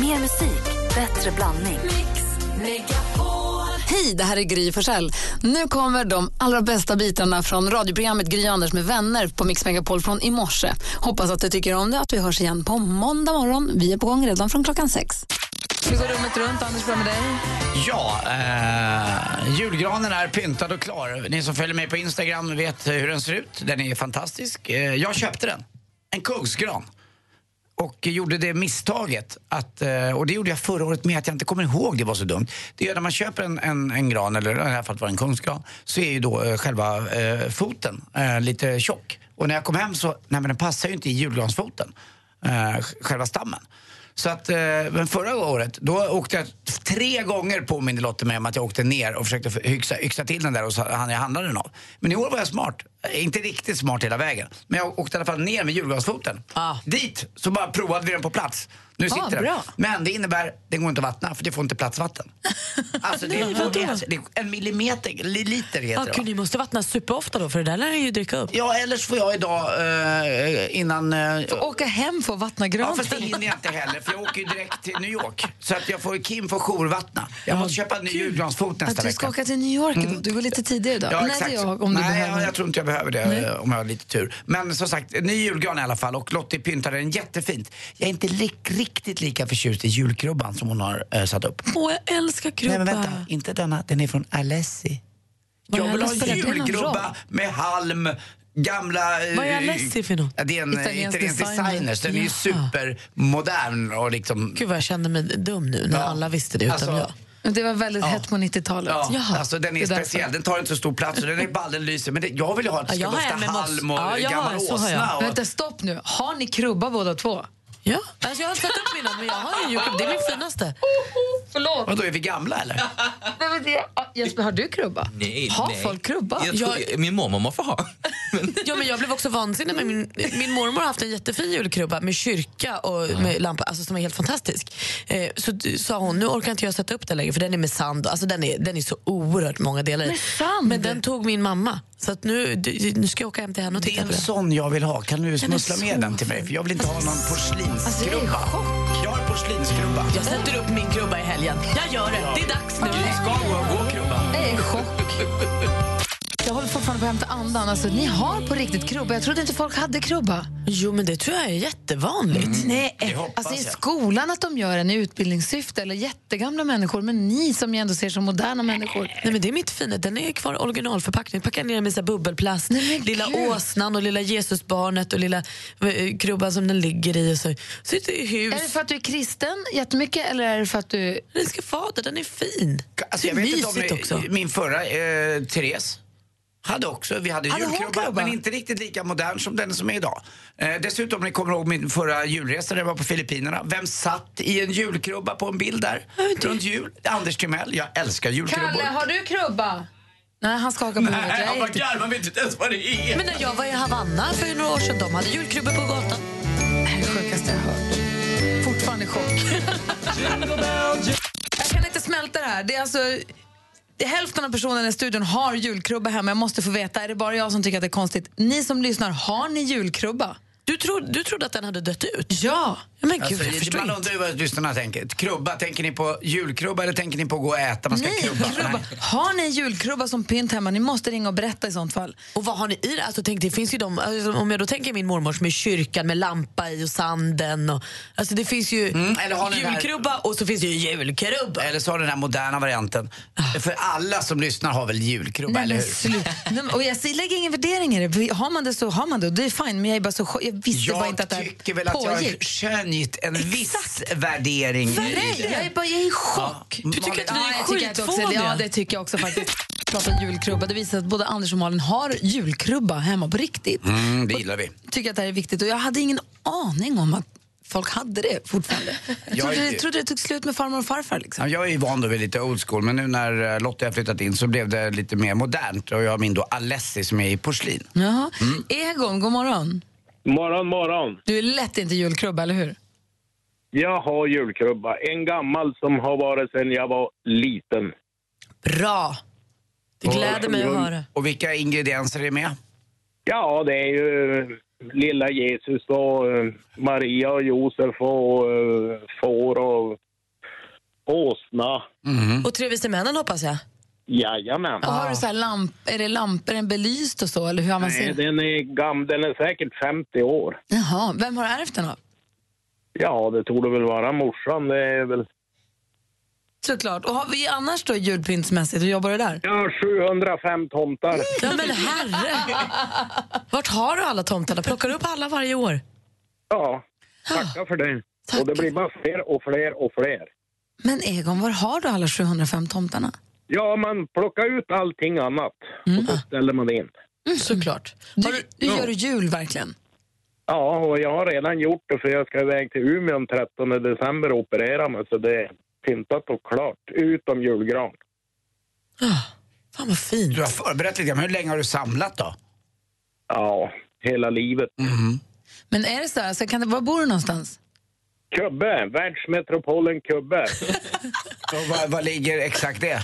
Mer musik, bättre blandning. Hej, det här är Gry Forssell. Nu kommer de allra bästa bitarna från radioprogrammet Gry Anders med vänner på Mix Megapol från i morse. Hoppas att du tycker om det att vi hörs igen på måndag morgon. Vi är på gång redan från klockan sex. Vi går rummet runt. Anders, börjar med dig. Ja, eh, julgranen är pyntad och klar. Ni som följer mig på Instagram vet hur den ser ut. Den är fantastisk. Eh, jag köpte den. En kungsgran. Och gjorde det misstaget, att, eh, och det gjorde jag förra året med, att jag inte kommer ihåg det var så dumt. Det är när man köper en, en, en gran, eller i det här fallet var det en kungsgran, så är ju då eh, själva eh, foten eh, lite tjock. Och när jag kom hem så, nej men den passar ju inte i julgransfoten, eh, själva stammen. Så att, eh, men förra året, då åkte jag tre gånger påminde Lotte mig om att jag åkte ner och försökte yxa, yxa till den där och så han jag handlade den av. Men i år var jag smart. Eh, Inte riktigt smart hela vägen. Men jag åkte i alla fall ner med julgransfoten. Ah. Dit, så bara provade vi den på plats. Nu sitter den. bra. Men det innebär, den går inte att vattna för det får inte plats vatten. Alltså det, är, det, är, det är en millimeter, li- liter heter Ja, det va? ni måste vattna superofta då, för det där lär ju dricka upp. Ja, eller så får jag idag eh, innan... Eh, Åka hem för att vattna Ja, granen. fast det hinner jag inte heller för jag åker ju direkt till New York. Så att jag får, Kim får jourvattna. Jag måste köpa en ny julgransfot nästa att du vecka. ska åka till New York idag. Du går lite tidigare idag. Ja, Nej, exakt. det är jag om du Nej, behöver. jag, tror inte jag behöver det eh, om jag har lite tur. Men som sagt, en ny julgran i alla fall och Lottie pyntade den jättefint. Jag är inte li- riktigt lika förtjust i julkrubban som hon har eh, satt upp. Åh, jag älskar krubba. Nej men vänta, inte denna. Den är från Alessi. Vad är Jag vill ha Alessi? julgrubba med halm, gamla... eh, Vad är Alessi för något? Det är en Italiensk designer. designer. Så den är ju Jaha. supermodern och liksom... Gud vad jag känner mig dum nu när Ja. alla visste det utom Alltså, jag. Men Det var väldigt hett på 90-talet. Ja, Jaha, alltså den är, det är därför. speciell. Den tar inte så stor plats och den är ballen lyser. Men det, jag vill ju ha att det Ja, ska jag har dofta en med moss. halm och Ja, jag har gammal en, så har jag. åsna. Och, Vänta, stopp nu. Har ni krubba båda två? Ja, alltså jag har satt upp mina, men jag har ju julklapp. Det är min finaste. Förlåt. Vadå, är vi gamla eller? Nej, men det, ah, Jesper, har du krubba? Nej, har nej. folk krubba? Jag tror, min mormor må få ha. Men, Ja, men jag blev också vansinnig med min, min mormor har haft en jättefin julkrubba med kyrka och med lampa, alltså som är helt fantastisk. Eh, så sa hon, nu orkar inte jag sätta upp den längre för den är med sand. Alltså den är, den är så oerhört många delar i. Med sand? Men den tog min mamma. Så att nu, nu ska jag åka hem till henne och Det är titta på en den. sån jag vill ha. Kan du smussla med den till mig? För jag vill inte ha någon Alltså, porslinskrubba. Jag har porslinskrubba. Jag sätter upp min krubba i helgen. Jag gör det. Det är dags nu. Vi ska gå, gå krubba. Jag är i chock. Jag håller fortfarande på att hämta andan. Alltså, ni har på riktigt krubba. Jag trodde inte folk hade krubba. Jo, men det tror jag är jättevanligt. Nej, Det hoppas alltså i skolan att de gör den i utbildningssyfte eller jättegamla människor. Men ni som jag ändå ser som moderna människor. Nej, men det är mitt fina. Den är kvar i originalförpackning. Packar ner den med så här bubbelplast. Nej, lilla gud. åsnan och lilla Jesusbarnet och lilla eh, krubban som den ligger i. Och så sitter i hus. Är det för att du är kristen jättemycket eller är det för att du... Den ska fader, den är fin. Alltså, det jag är vet inte om också. min förra, eh, Therese, hade också, vi hade Hade julkrubba, krubba? men inte riktigt lika modern som den som är idag. Eh, dessutom, ni kommer ihåg min förra julresa när jag var på Filippinerna. Vem satt i en julkrubba på en bild där? Runt jul? Anders Timell. Jag älskar julkrubbor. har du krubba? Nej, han skakar på huvudet. Nej, Jag han bara garvar, vet inte ens vad det är. Men när jag var i Havanna för några år sedan, de hade julkrubbor på gatan. Det här är det sjukaste jag har hört. Fortfarande i chock. jag kan inte smälta det här. Det är alltså... Hälften av personerna i studion har julkrubba hemma. Jag måste få veta, är det bara jag som tycker att det är konstigt? Ni som lyssnar, har ni julkrubba? Du, tro, du trodde att den hade dött ut? Ja. Ja, men gud, Alltså, jag förstår man inte. undrar ju vad lyssnarna tänker. Krubba, tänker ni på julkrubba eller tänker ni på att gå och äta? Man ska Nej, krubba. krubba. Nej. Har ni en julkrubba som pynt hemma? Ni måste ringa och berätta i sånt fall. Och vad har ni i det? Alltså, tänk, det finns ju de, alltså, om jag då tänker min mormor som är i kyrkan med lampa i och sanden. Och, alltså, det finns ju Mm, ni julkrubba och så finns det ju julkrubba. Eller så har den här moderna varianten. För alla som lyssnar har väl julkrubba. Nej, eller hur? Och jag säger- lägger ingen värdering i det. Har man det så har man det. Och det är fine. Men jag, är bara så, jag visste bara Jag inte att det här tycker väl att jag har skönjt en viss värdering det. jag är, bara, jag är i chock. Ja. Du tycker att vi är jag tycker att också, skitfåniga? Ja, det tycker jag också faktiskt. Prata julkrubba. Det visar att både Anders och Malin har julkrubba hemma på riktigt. Mm, det gillar vi. Tycker att det här är viktigt. Och jag hade ingen aning om att folk hade det fortfarande. Jag trodde, trodde det tog slut med farmor och farfar. Liksom. Ja, Jag är ju van då vid lite old school, men nu när eh, Lotta jag flyttat in så blev det lite mer modernt. Och jag har min då Alessi som är i porslin. Jaha. Mm. Egon, god morgon. Morgon, morgon. Du är lätt inte julkrubba, eller hur? Jag har julkrubba. En gammal som har varit sedan jag var liten. Bra! Det gläder mig att höra. Och vilka ingredienser är med? Ja, det är ju eh, lilla Jesus och eh, Maria och Josef och eh, får och åsna. Och tre vise männen hoppas jag. Jajamän. Och har du så här lamp, är det lampor, är den belyst och så? Eller hur Nej, den är gammal. Den är säkert 50 år. Jaha, vem har ärvt den av? Ja, det torde väl vara morsan. Det är väl... Såklart. Och har vi annars då julpyntsmässigt, hur jobbar du där? Jag har 705 tomtar. Ja men herre! Vart har du alla tomtarna? Plockar du upp alla varje år? Ja, tackar för det. Tack. Och det blir bara fler och fler och fler. Men Egon, var har du alla 705 tomtarna? Ja, man plockar ut allting annat och så ställer man in. Såklart. Du, du gör du jul verkligen? Ja, och jag har redan gjort det för jag ska iväg till Umeå den 13 december och operera mig så det är pyntat och klart. Utom julgran. Fan vad fint. Du har förberett lite grann, men hur länge har du samlat då? Ja, hela livet. Men är det så här, så kan det, var bor du någonstans? Kubbe, världsmetropolen Kubbe. Och vad, vad ligger exakt det?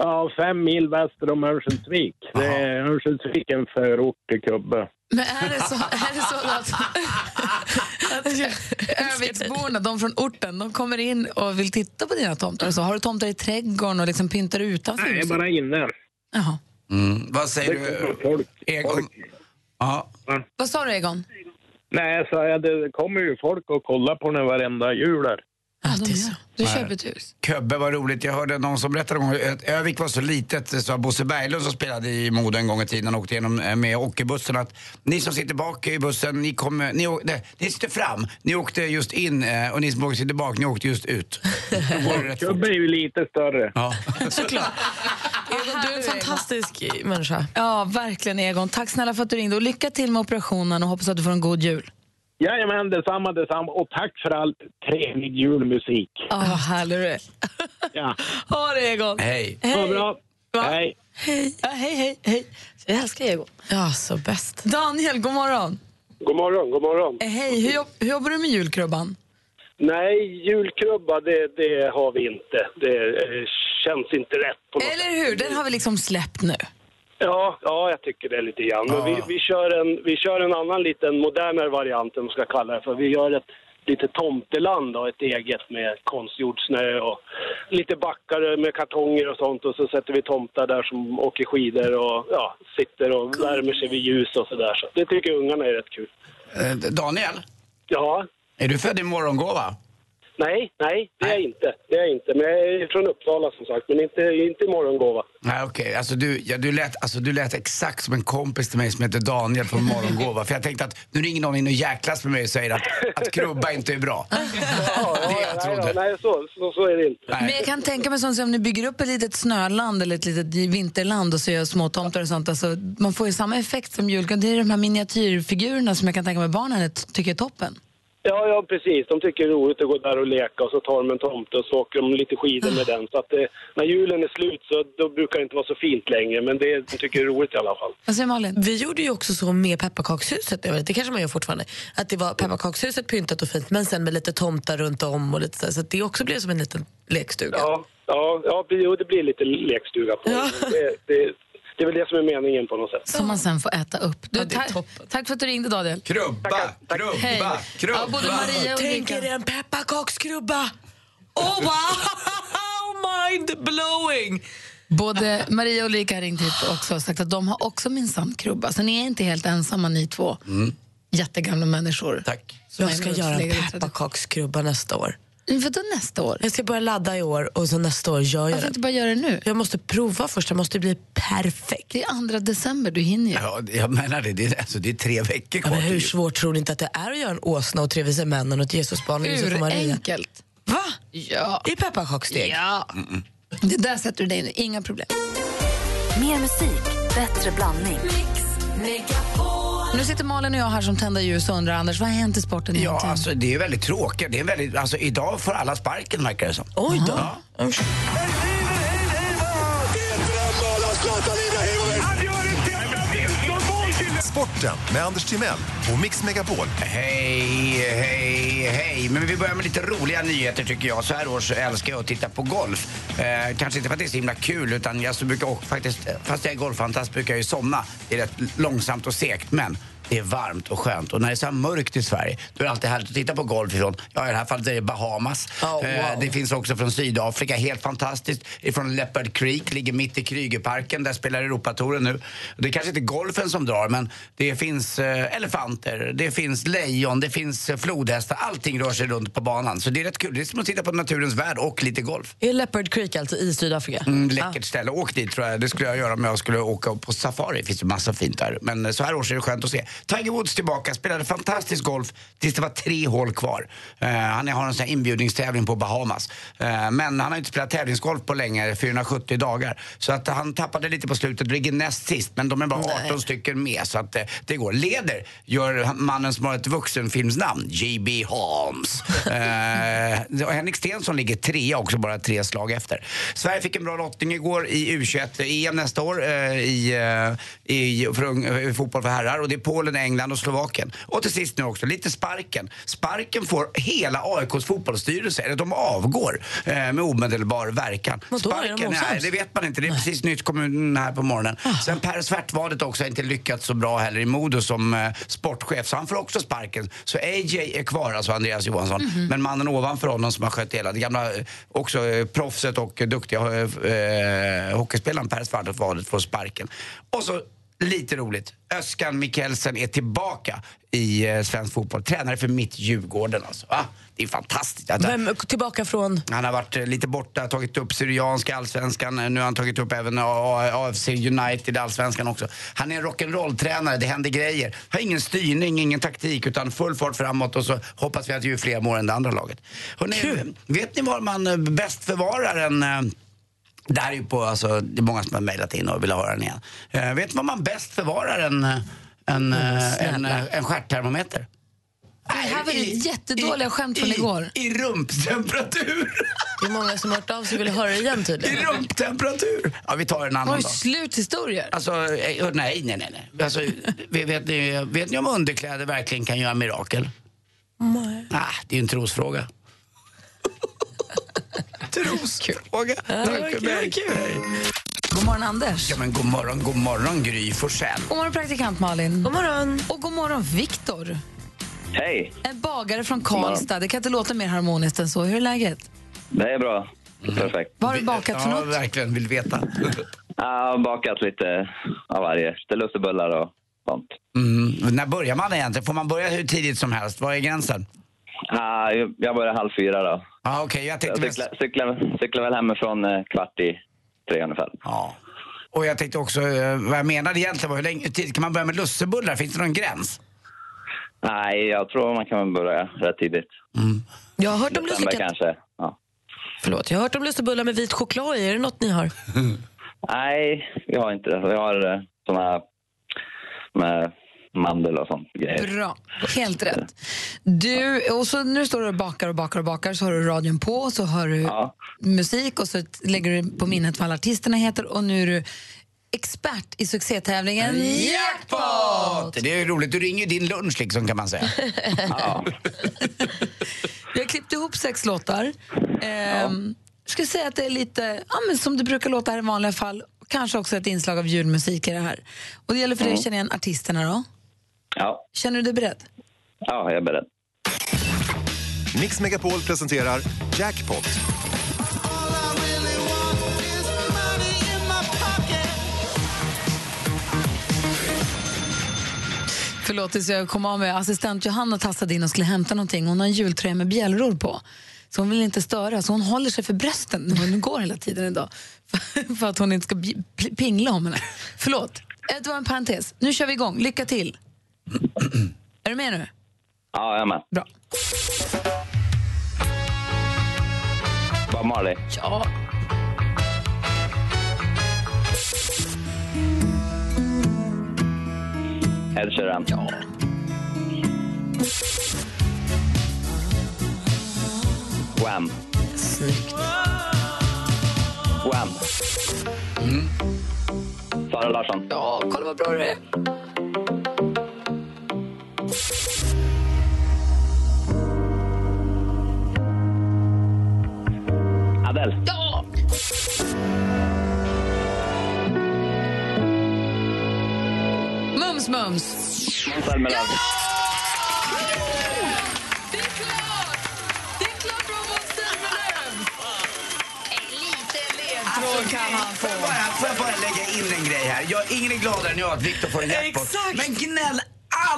Ja, fem mil väster om Örnsköldsvik. Det är Örnsköldsvik en förort till Kubbe. Men är det så, är det så att, att Örnsköldsviksborna, de från orten, de kommer in och vill titta på dina tomtar? Så har du tomtar i trädgården och liksom pyntar utanför Nej, huset? bara inne. Jaha. Mm, vad säger du? folk. Egon? folk. Ja. Vad sa du Egon? Nej, sa jag, det kommer ju folk och kollar på den varenda jul där. Ja, Alltid så. Du köper ett hus. Köbbe var roligt. Jag hörde någon som berättade om att Övik var så litet, så Bosse Berglund som spelade i Modo en gång i tiden och åkte igenom eh, med hockeybussen att ni som sitter bak i bussen, ni, kommer, ni, nej, ni sitter fram, ni åkte just in eh, och ni som sitter bak, ni åkte just ut. Kubbe är ju lite större. Ja. Såklart. Egon, du är en fantastisk människa. Ja, verkligen Egon. Tack snälla för att du ringde och lycka till med operationen och hoppas att du får en god jul. Jajamän, detsamma, detsamma. Och tack för allt trevlig julmusik. Ja, vad härlig. Ja, Ha det Egon. Hej. ha bra. Va? Hej. Hej. Ja, hej, hej, hej. Jag älskar Egon. Ja, så bäst. Daniel, god morgon. God morgon, god morgon. Eh, Hej, hur, jobb, hur jobbar du med julkrubban? Nej, julkrubba, det, det har vi inte. Det eh, känns inte rätt på något Eller hur? Den har vi liksom släppt nu. Ja, ja, jag tycker det lite grann. Men vi, vi, kör en, vi kör en annan liten modernare variant, om man ska kalla det för. Vi gör ett litet tomteland, då, ett eget med konstgjord snö och lite backar med kartonger och sånt. Och så sätter vi tomtar där som åker skidor och ja, sitter och värmer sig vid ljus och sådär. Så det tycker ungarna är rätt kul. Eh, Daniel, Ja, är du född i morgongåva? Nej, nej, det är jag inte. Det är jag inte. Men jag är från Uppsala som sagt, men inte, inte i morgongåva. Nej okej, alltså, du, ja, du, lät, alltså du lät exakt som en kompis till mig som heter Daniel från Morgongåva. För jag tänkte att nu ringer någon in och jäklas med mig och säger att, att krubba inte är bra. Ja, Det jag nej, trodde. då, nej så, så, så är det inte. Men jag kan tänka mig sånt som om ni bygger upp ett litet snöland eller ett litet vinterland och så gör små tomtar och sånt. Alltså, man får ju samma effekt som julgran. Det är de här miniatyrfigurerna som jag kan tänka mig barnen tycker är toppen. Ja, ja, precis. De tycker det är roligt att gå där och leka och så tar de en tomte och så åker de lite skidor med den. Så att det, när julen är slut så då brukar det inte vara så fint längre, men det, de tycker det är roligt i alla fall. Säger Malin? Vi gjorde ju också så med pepparkakshuset, jag vet, det kanske man gör fortfarande, att det var pepparkakshuset pyntat och fint men sen med lite tomtar runt om och lite så, så att det också blev som en liten lekstuga. Ja, ja, ja det blir lite lekstuga på Ja. det. Det, det. Är väl det som är meningen på något sätt. Som man sen får äta upp. Du, är tack- tack för att du ringde Daniel. Krubba, Hej. krubba, krubba. Ja, både Maria och Tänk er en pepparkakskrubba! Oh wow! Mind blowing! Både Maria och Ulrika har ringt hit också och sagt att de har också minsann krubba. Så ni är inte helt ensamma ni två jättegamla människor. Tack. Jag ska göra en pepparkakskrubba nästa år. Vadå nästa år? Jag ska börja ladda i år och så nästa år gör jag Varför det. inte bara göra det nu? Jag måste prova först, det måste bli perfekt. Det är andra december, du hinner ju. Ja, jag menar det. Det är, alltså, det är tre veckor Ja, kvar men till hur svårt tror ni inte att det är att göra en åsna och tre vise männen och ett Jesusbarn och Josef och Maria? Urenkelt. Va? Ja. I pepparkakssteg? ja. Det där sätter du dig in i, inga problem. Mer musik, bättre blandning. Nu sitter Malin och jag här som tända ljus och undrar, Anders, vad har hänt i sporten Ja, egentligen? alltså det är väldigt tråkigt. Det är väldigt, alltså, idag får alla sparken verkar det som. Oj då. Usch. Sporten med Anders Timell och Mix Megapol. Hej, hej, hej. Men vi börjar med lite roliga nyheter tycker jag. Så här års älskar jag att titta på golf. Eh, kanske inte för att det är så himla kul utan jag så brukar också, faktiskt, fast jag är golffantast brukar jag ju somna. Det är rätt långsamt och segt men det är varmt och skönt. Och när det är så här mörkt i Sverige, då är det alltid härligt att titta på golf ifrån. Ja, i det här fallet är det Bahamas. Oh, wow. Eh, det finns också från Sydafrika, helt fantastiskt. Från Leopard Creek, ligger mitt i Krygerparken. Där spelar Europatouren nu. Det är kanske inte golfen som drar, men det finns eh, elefanter, det finns lejon, det finns eh, flodhästar. Allting rör sig runt på banan. Så det är rätt kul. Det är som att titta på naturens värld och lite golf. Är Leopard Creek alltså i Sydafrika? Mm, läckert ställe. Åk dit tror jag. Det skulle jag göra om jag skulle åka på safari. Det finns ju massa fint där. Men så här års är det skönt att se. Tiger Woods tillbaka, spelade fantastisk golf tills det var tre hål kvar. Eh, han har en sån här inbjudningstävling på Bahamas. Eh, men han har inte spelat tävlingsgolf på länge, 470 dagar. Så att han tappade lite på slutet, ligger näst sist. Men de är bara 18 stycken med så att eh, det går. Leder gör mannen som har ett vuxenfilmsnamn, J.B. Holmes. Och Henrik Stenson ligger trea också, bara tre slag efter. Sverige fick en bra lottning igår i U21-EM nästa år i, i, för, fotboll för herrar. Och det är Polen, England och Slovakien. Och till sist nu också, lite sparken. Sparken får hela AIKs fotbollsstyrelse, eller de avgår eh, med omedelbar verkan. Vadå, är de Sparken, nej, det vet man inte. Det är precis nytt kommunen här på morgonen. Sen Per Svartvadet också inte lyckats så bra heller i Modo som eh, sportchef, så han får också sparken. Så AJ är kvar, alltså Andreas Johansson. Mhm. Men mannen ovanför honom som har skött hela, det gamla eh, också eh, proffset och eh, duktiga eh, hockeyspelaren Per Svartvadet får sparken. Och så Lite roligt. Öskan Mikkelsen är tillbaka i eh, svensk fotboll. Tränare för mitt Djurgården alltså. Ah, det är fantastiskt. Vem, tillbaka från... han har varit eh, lite borta, tagit upp Syrianska allsvenskan. Eh, Nu har han tagit upp även AFC United allsvenskan också. Han är en rock'n'roll-tränare, det händer grejer. Har ingen styrning, ingen taktik utan full fart framåt och så hoppas vi att vi är fler mål än det andra laget. Hörrni, vet ni var man bäst förvarar en det här är ju på, alltså, det är många som har mejlat in och vill höra den igen. Eh, vet ni var man bäst förvarar en, en, eh, en, eh, en stjärttermometer? Det här var I- ditt jättedåliga skämt från i, igår. I rumptemperatur. Det är många som har hört av sig och vill höra det igen I tydligen. rumptemperatur. Ja, vi tar en annan Oj, dag. sluthistorier. Alltså, eh, nej, nej, nej. nej. Alltså, vet, ni, vet ni om underkläder verkligen kan göra mirakel? Nej. Ah, det är ju en trosfråga. trosfråga. Tack för mig. God morgon, Anders. Ja, men god morgon, god morgon Gry Forssell. God morgon, praktikant Malin. God morgon. Och god morgon, Viktor. Hej, En bagare från Karlstad. Det kan inte låta mer harmoniskt än så. Hur är läget? det är bra. Perfekt. Vad har du bakat för Ja, något? verkligen. Vill veta. Jag har bakat lite av varje. Lite lussebullar och sånt. Mm. När börjar man egentligen? Får man börja hur tidigt som helst? Vad är gränsen? Ah, jag börjar halv fyra då. Ja, okej. Jag Jag tänkte... cyklar, cyklar, cyklar väl hemifrån eh, kvart i tre ungefär. Ja. Och jag tänkte också, eh, vad jag menade egentligen var hur länge tid kan man börja med lussebullar? Finns det någon gräns? Nej, jag tror man kan börja rätt tidigt. Jag har hört om lusseka... kanske. Ja. Förlåt, jag har hört om lussebullar med vit choklad i. Är det något ni har? Nej, vi har inte det. Vi har eh, såna med mandel och sånt grejer. Bra, helt rätt. Du, och så nu står du och bakar och bakar och bakar, så har du radion på, så har du Ja. musik och så lägger du på minnet vad alla artisterna heter och nu är du expert i succétävlingen Jackpot! Det är ju roligt, du ringer ju din lunch liksom kan man säga. Ja. Vi har klippt ihop sex låtar. Ehm, Jag skulle säga att det är lite ja, men som det brukar låta här i vanliga fall. Kanske också ett inslag av julmusik i det här. Och det gäller för dig att känna igen artisterna då. Ja. Känner du dig beredd? Ja, jag är beredd. Mix Megapol presenterar Jackpot. Förlåt, jag kom av med assistent Johanna tassade in och skulle hämta någonting. Hon har en jultröja med bjällror på. Så hon vill inte störa, så hon håller sig för brösten när hon går hela tiden idag. För, för att hon inte ska pingla om henne. Förlåt, Eh, det var en parentes. Nu kör vi igång. Lycka till. Är du med nu? Ja, jag är med. Bra. Bob Marley. Ja. Ed Sheeran. Ja. Wham. Snyggt. Wham. Sara Larsson. Ja, kolla vad bra du är. Adele. Ja! Mums, mums. Zelmerlöw. Det är klart! Det är klart Måns Zelmerlöw! En liten ledtråd kan han få. Får jag, bara, får jag bara lägga in en grej här? Jag, ingen är gladare än jag att Victor får en jackpot. Exakt. Men gnäll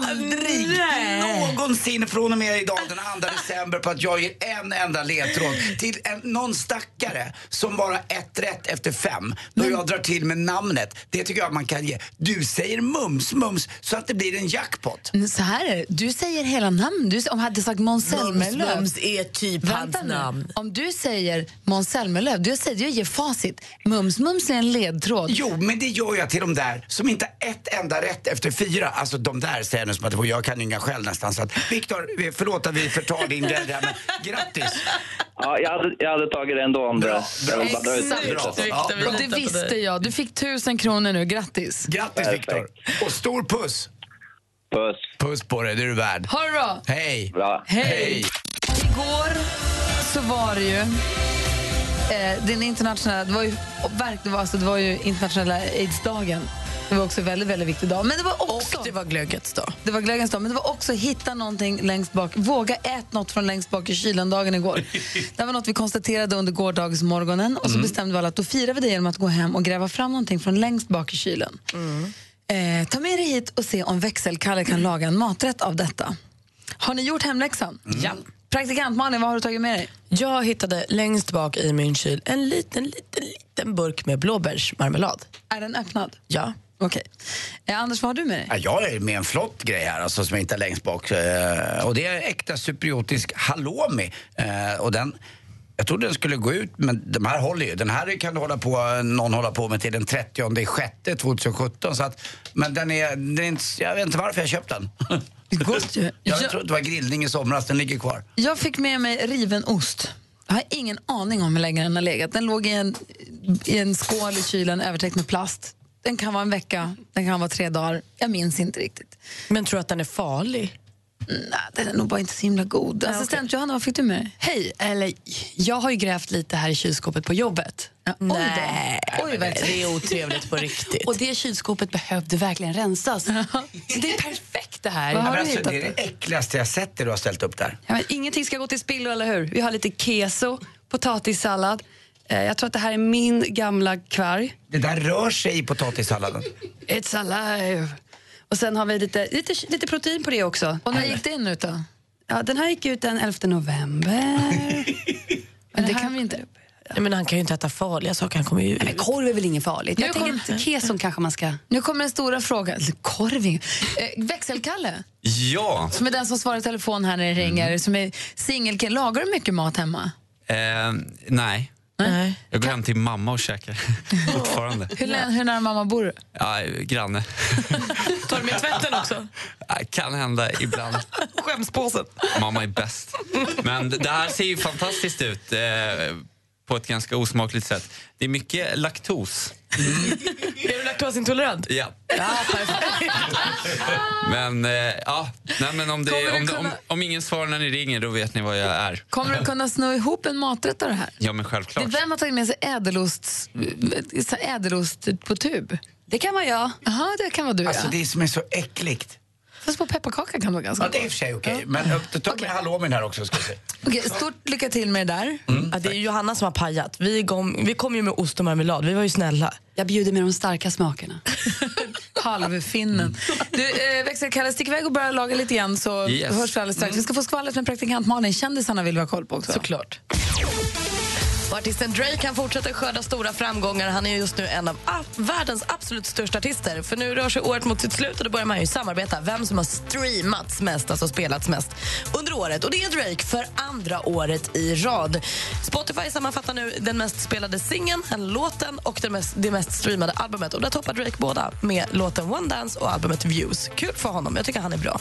aldrig Nej. någonsin från och med idag den 2 december på att jag ger en enda ledtråd till en, någon stackare som bara ett rätt efter fem. Då jag drar till med namnet. Det tycker jag man kan ge. Du säger mums mums så att det blir en jackpot. Så här är det. Du säger hela namn. Du, om jag hade sagt Måns Zelmerlöw. Mums är typ Vänta hans nu. namn. Om du säger Måns Zelmerlöw, du säger, jag ger facit. Mums Mums är en ledtråd. Jo, men det gör jag till de där som inte har ett enda rätt efter fyra. Alltså de där säger jag nu som att jag kan inga själv nästan. Så att, Viktor, förlåt att vi förtar din glädje här, men grattis! Ja, jag hade, jag hade tagit det ändå om det. Bra, bra. dra ut Exakt. det. Bra. Ja, bra. Det visste jag. Du fick tusen kronor nu. Grattis. Grattis. Viktor! Och stor puss! Puss. Puss på dig, det är du värd. Ha det bra. Hej! Bra. Hej! Igår så var det ju eh, den internationella, det var ju, verk- det var, alltså, det var ju internationella aidsdagen. Det var också en väldigt, väldigt viktig dag. Men det var också... Och det var glöggets dag. Det var glädjens dag, men det var också hitta någonting längst bak. Våga ät något från längst bak i kylen-dagen igår. det var något vi konstaterade under gårdagens morgonen och så bestämde vi alla att då firar vi det genom att gå hem och gräva fram någonting från längst bak i kylen. Eh, ta med dig hit och se om växelkalle kan laga en maträtt av detta. Har ni gjort hemläxan? Ja. Praktikant Malin, vad har du tagit med dig? Jag hittade längst bak i min kyl en liten, liten, liten burk med blåbärsmarmelad. Är den öppnad? Ja. Okej. Eh, Anders, vad har du med dig? Ja, jag är med en flott grej här alltså, som jag inte är längst bak. Eh, och det är äkta cypriotisk halloumi. Eh, och den, jag trodde den skulle gå ut, men de här håller ju. Den här kan hålla på, någon hålla på med till den 30 sjätte 2017. Så att, men den är, den är inte, jag vet inte varför jag köpte den. Gott ju. Jag Jag- tror det var grillning i somras, den ligger kvar. Jag fick med mig riven ost. Jag har ingen aning om hur länge den har legat. Den låg i en, i en skål i kylen övertäckt med plast. Den kan vara en vecka, den kan vara tre dagar. Jag minns inte riktigt. Men tror du att den är farlig? Nej, den är nog bara inte så himla god. Assistent Johanna, vad fick du med dig? Hej, eller jag har ju grävt lite här i kylskåpet på jobbet. Ja, oj då. Oj, det är otrevligt på riktigt. Och det kylskåpet behövde verkligen rensas. Så det är perfekt det här. Vad har du alltså, hittat det är det äckligaste jag sett det du har ställt upp där. Ja, men ingenting ska gå till spillo, eller hur? Vi har lite keso, potatissallad. Eh, Jag tror att det här är min gamla kvarg. Det där rör sig i potatissalladen. It's alive. Och sen har vi lite, lite, lite protein på det också. Och när gick det in ut då? Ja, den här gick ut den 11 november. Men det kan vi inte. Nej, men han kan ju inte äta farliga saker, han kommer ju Men korv är väl inget farligt? Nu Jag tänker kom- att keson kanske man ska... Nu kommer den stora frågan. Korving. Eh, växelkalle, Ja. som är den som svarar i telefon här när det ringer, som är singelkille. Lagar du mycket mat hemma? Eh, nej. Nej. Jag går hem till mamma och käkar fortfarande. Hur, hur nära mamma bor du? Ja, granne. Tar du med tvätten också? Ja, Kan hända ibland. Skämspåsen. Mamma är bäst. Men det här ser ju fantastiskt ut eh, på ett ganska osmakligt sätt. Det är mycket laktos. Är du laktosintolerant? Ja. Men, eh, ja. Nej, men om, det, om, det, om, kunna- om ingen svarar när ni ringer, då vet ni vad jag är. Kommer du kunna sno ihop en maträtt av det här? Ja, men Det självklart. är vem har tagit med sig ädelost, så här ädelost på tub? Det kan vara jag. Jaha, det kan vara du Alltså ja. det som är så äckligt. Fast på pepparkaka kan vara ganska Ja, det är i och för sig okej. Men upp, ta med halloumin här också ska vi se. Okej, stort lycka till med det där. Ja, det är ju Johanna som har pajat. Vi kom, vi kom ju med ost och marmelad, vi var ju snälla. Jag bjuder med de starka smakerna. Halvfinnen. Du, eh, växelkalle, stick iväg och börja laga lite igen så Yes. hörs vi alldeles strax. Vi ska få skvallret med praktikant Malin. Kändisarna vill vi ha koll på också. Såklart. Och artisten Drake kan fortsätter skörda stora framgångar. Han är just nu en av världens absolut största artister. För nu rör sig året mot sitt slut och då börjar man ju samarbeta. Vem som har streamats mest, alltså spelats mest under året. Och det är Drake för andra året i rad. Spotify sammanfattar nu den mest spelade singeln, låten och det mest, det mest streamade albumet. Och där toppar Drake båda med låten One Dance och albumet Views. Kul för honom, jag tycker han är bra.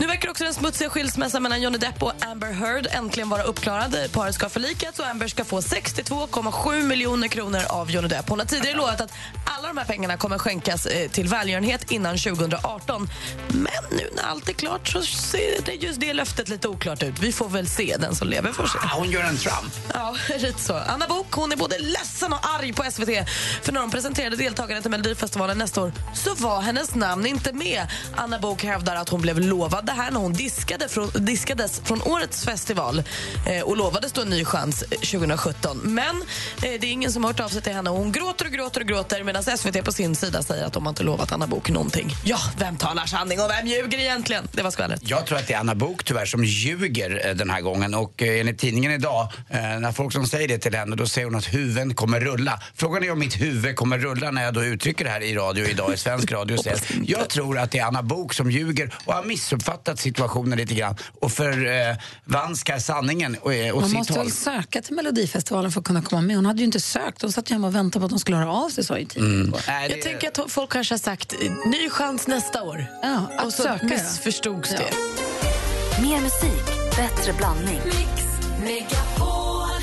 Nu verkar också den smutsiga skilsmässan mellan Johnny Depp och Amber Heard äntligen vara uppklarad. Paret ska förlikas och Amber ska få 62,7 miljoner kronor av Johnny Depp. Hon har tidigare lovat att alla de här pengarna kommer skänkas eh, till välgörenhet innan 2018. Men nu när allt är klart så ser det just det löftet lite oklart ut. Vi får väl se. Den som lever får se. Ah, hon gör en Trump. Ja, lite så. Anna Bok hon är både ledsen och arg på SVT. För när de presenterade deltagarna till Melodifestivalen nästa år så var hennes namn inte med. Anna Bok hävdar att hon blev lovad det här när hon diskade från, diskades från årets festival eh, och lovades då en ny chans eh, 2017. Men eh, det är ingen som har hört av sig till henne. Hon gråter och gråter och gråter medan SVT på sin sida säger att de har inte lovat Anna Bok någonting. Ja, vem talar sanning och vem ljuger egentligen? Det var skvallret. Jag tror att det är Anna Bok tyvärr som ljuger eh, den här gången och eh, enligt tidningen idag, eh, när folk som säger det till henne, då säger hon att huvuden kommer rulla. Frågan är om mitt huvud kommer rulla när jag då uttrycker det här i radio idag, i svensk radio. jag tror att det är Anna Bok som ljuger och har missuppfattat situationen lite grann och förvanskar sanningen och, eh, Man sitt måste håll. väl söka till Melodifestivalen för att kunna komma med. Hon hade ju inte sökt. Hon satt hemma och väntade på att de skulle höra av sig, sa ju tidningen. Mm. Jag tänker att folk kanske har sagt eh, ny chans nästa år. Ja, att och så söka, ja. missförstods det. Mer musik, bättre blandning.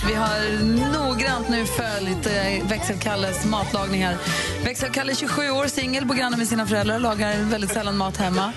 Vi har noggrant nu följt eh, Växelkalles matlagning här. Växelkalle är 27 år, singel, bor granne med sina föräldrar, lagar väldigt sällan mat hemma.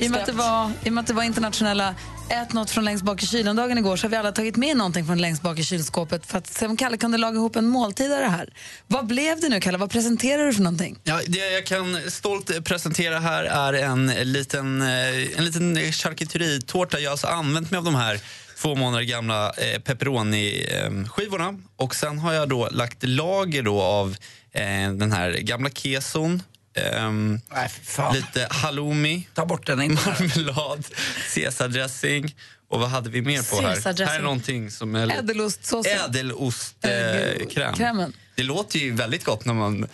I och, med att det var, I och med att det var internationella ät något från längst bak i kylen-dagen igår så har vi alla tagit med någonting från längst bak i kylskåpet för att se om Kalle kunde laga ihop en måltid av det här. Vad blev det nu, Kalle? Vad presenterar du för någonting? Ja, det jag kan stolt presentera här är en liten, eh, en liten charkuteritårta. Jag har alltså använt mig av de här två månader gamla eh, pepperoni-skivorna. Och sen har jag då lagt lager då av eh, den här gamla keson. ehm, Nej, lite halloumi, Ta bort den. Inte. marmelad, caesardressing. Och vad hade vi mer på här? Här är någonting som är lite- Ädelostsåsen. Ädelostkräm. Krämen. det låter ju väldigt gott när man,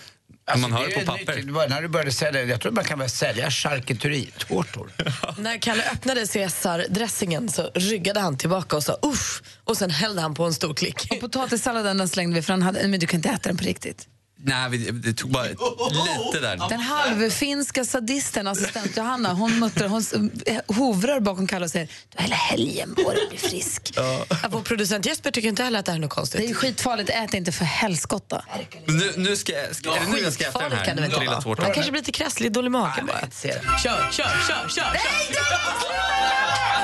när man hör det på papper. Nytt, när du började sälja, jag tror man kan börja sälja charkuteritårtor. När Kalle öppnade Caesar-dressingen så ryggade han tillbaka och sa uff och sen hällde han på en stor klick. Och potatissalladen den slängde vi för den hade, men du kan inte äta den på riktigt. Nej, det tog bara lite där. Den halvfinska sadisten, assistent Johanna, hon, muttrar, hon hovrar bakom Kalle och säger du har hela helgen på dig att bli frisk. Ja, Vår producent Jesper tycker inte heller att det här är något Det är konstigt. skitfarligt, ät inte för helskotta. Nu, nu ska, ska, är det nu jag ska äta den Skitfarligt kan det här väl tårtan? Han kanske blir lite krasslig, dålig i magen bara. Kör, kör, kör, kör! kör. Kalle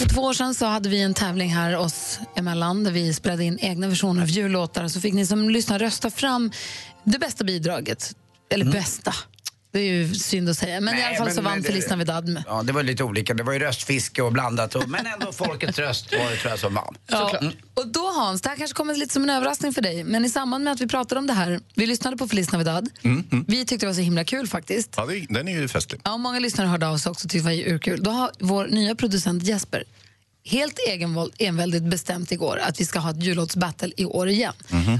För två år sedan så hade vi en tävling här oss emellan där vi spelade in egna versioner av jullåtar. Så fick ni som lyssnar rösta fram det bästa bidraget. Eller bästa. Det är ju synd att säga. Men i Nej, alla fall men- så vann Feliz Navidad. Ja, det var lite olika. Det var ju röstfiske och blandat. Och, men ändå folkets röst var det tror jag som vann. Ja. Och då Hans, det här kanske kommer lite som en överraskning för dig. Men i samband med att vi pratade om det här, vi lyssnade på Feliz Navidad. Vi tyckte det var så himla kul faktiskt. Ja, det- den är ju festlig. Ja, många lyssnare hörde av sig också och tyckte det var urkul. Då har vår nya producent Jesper helt egenvåld, enväldigt bestämt igår att vi ska ha ett jullåtsbattle i år igen.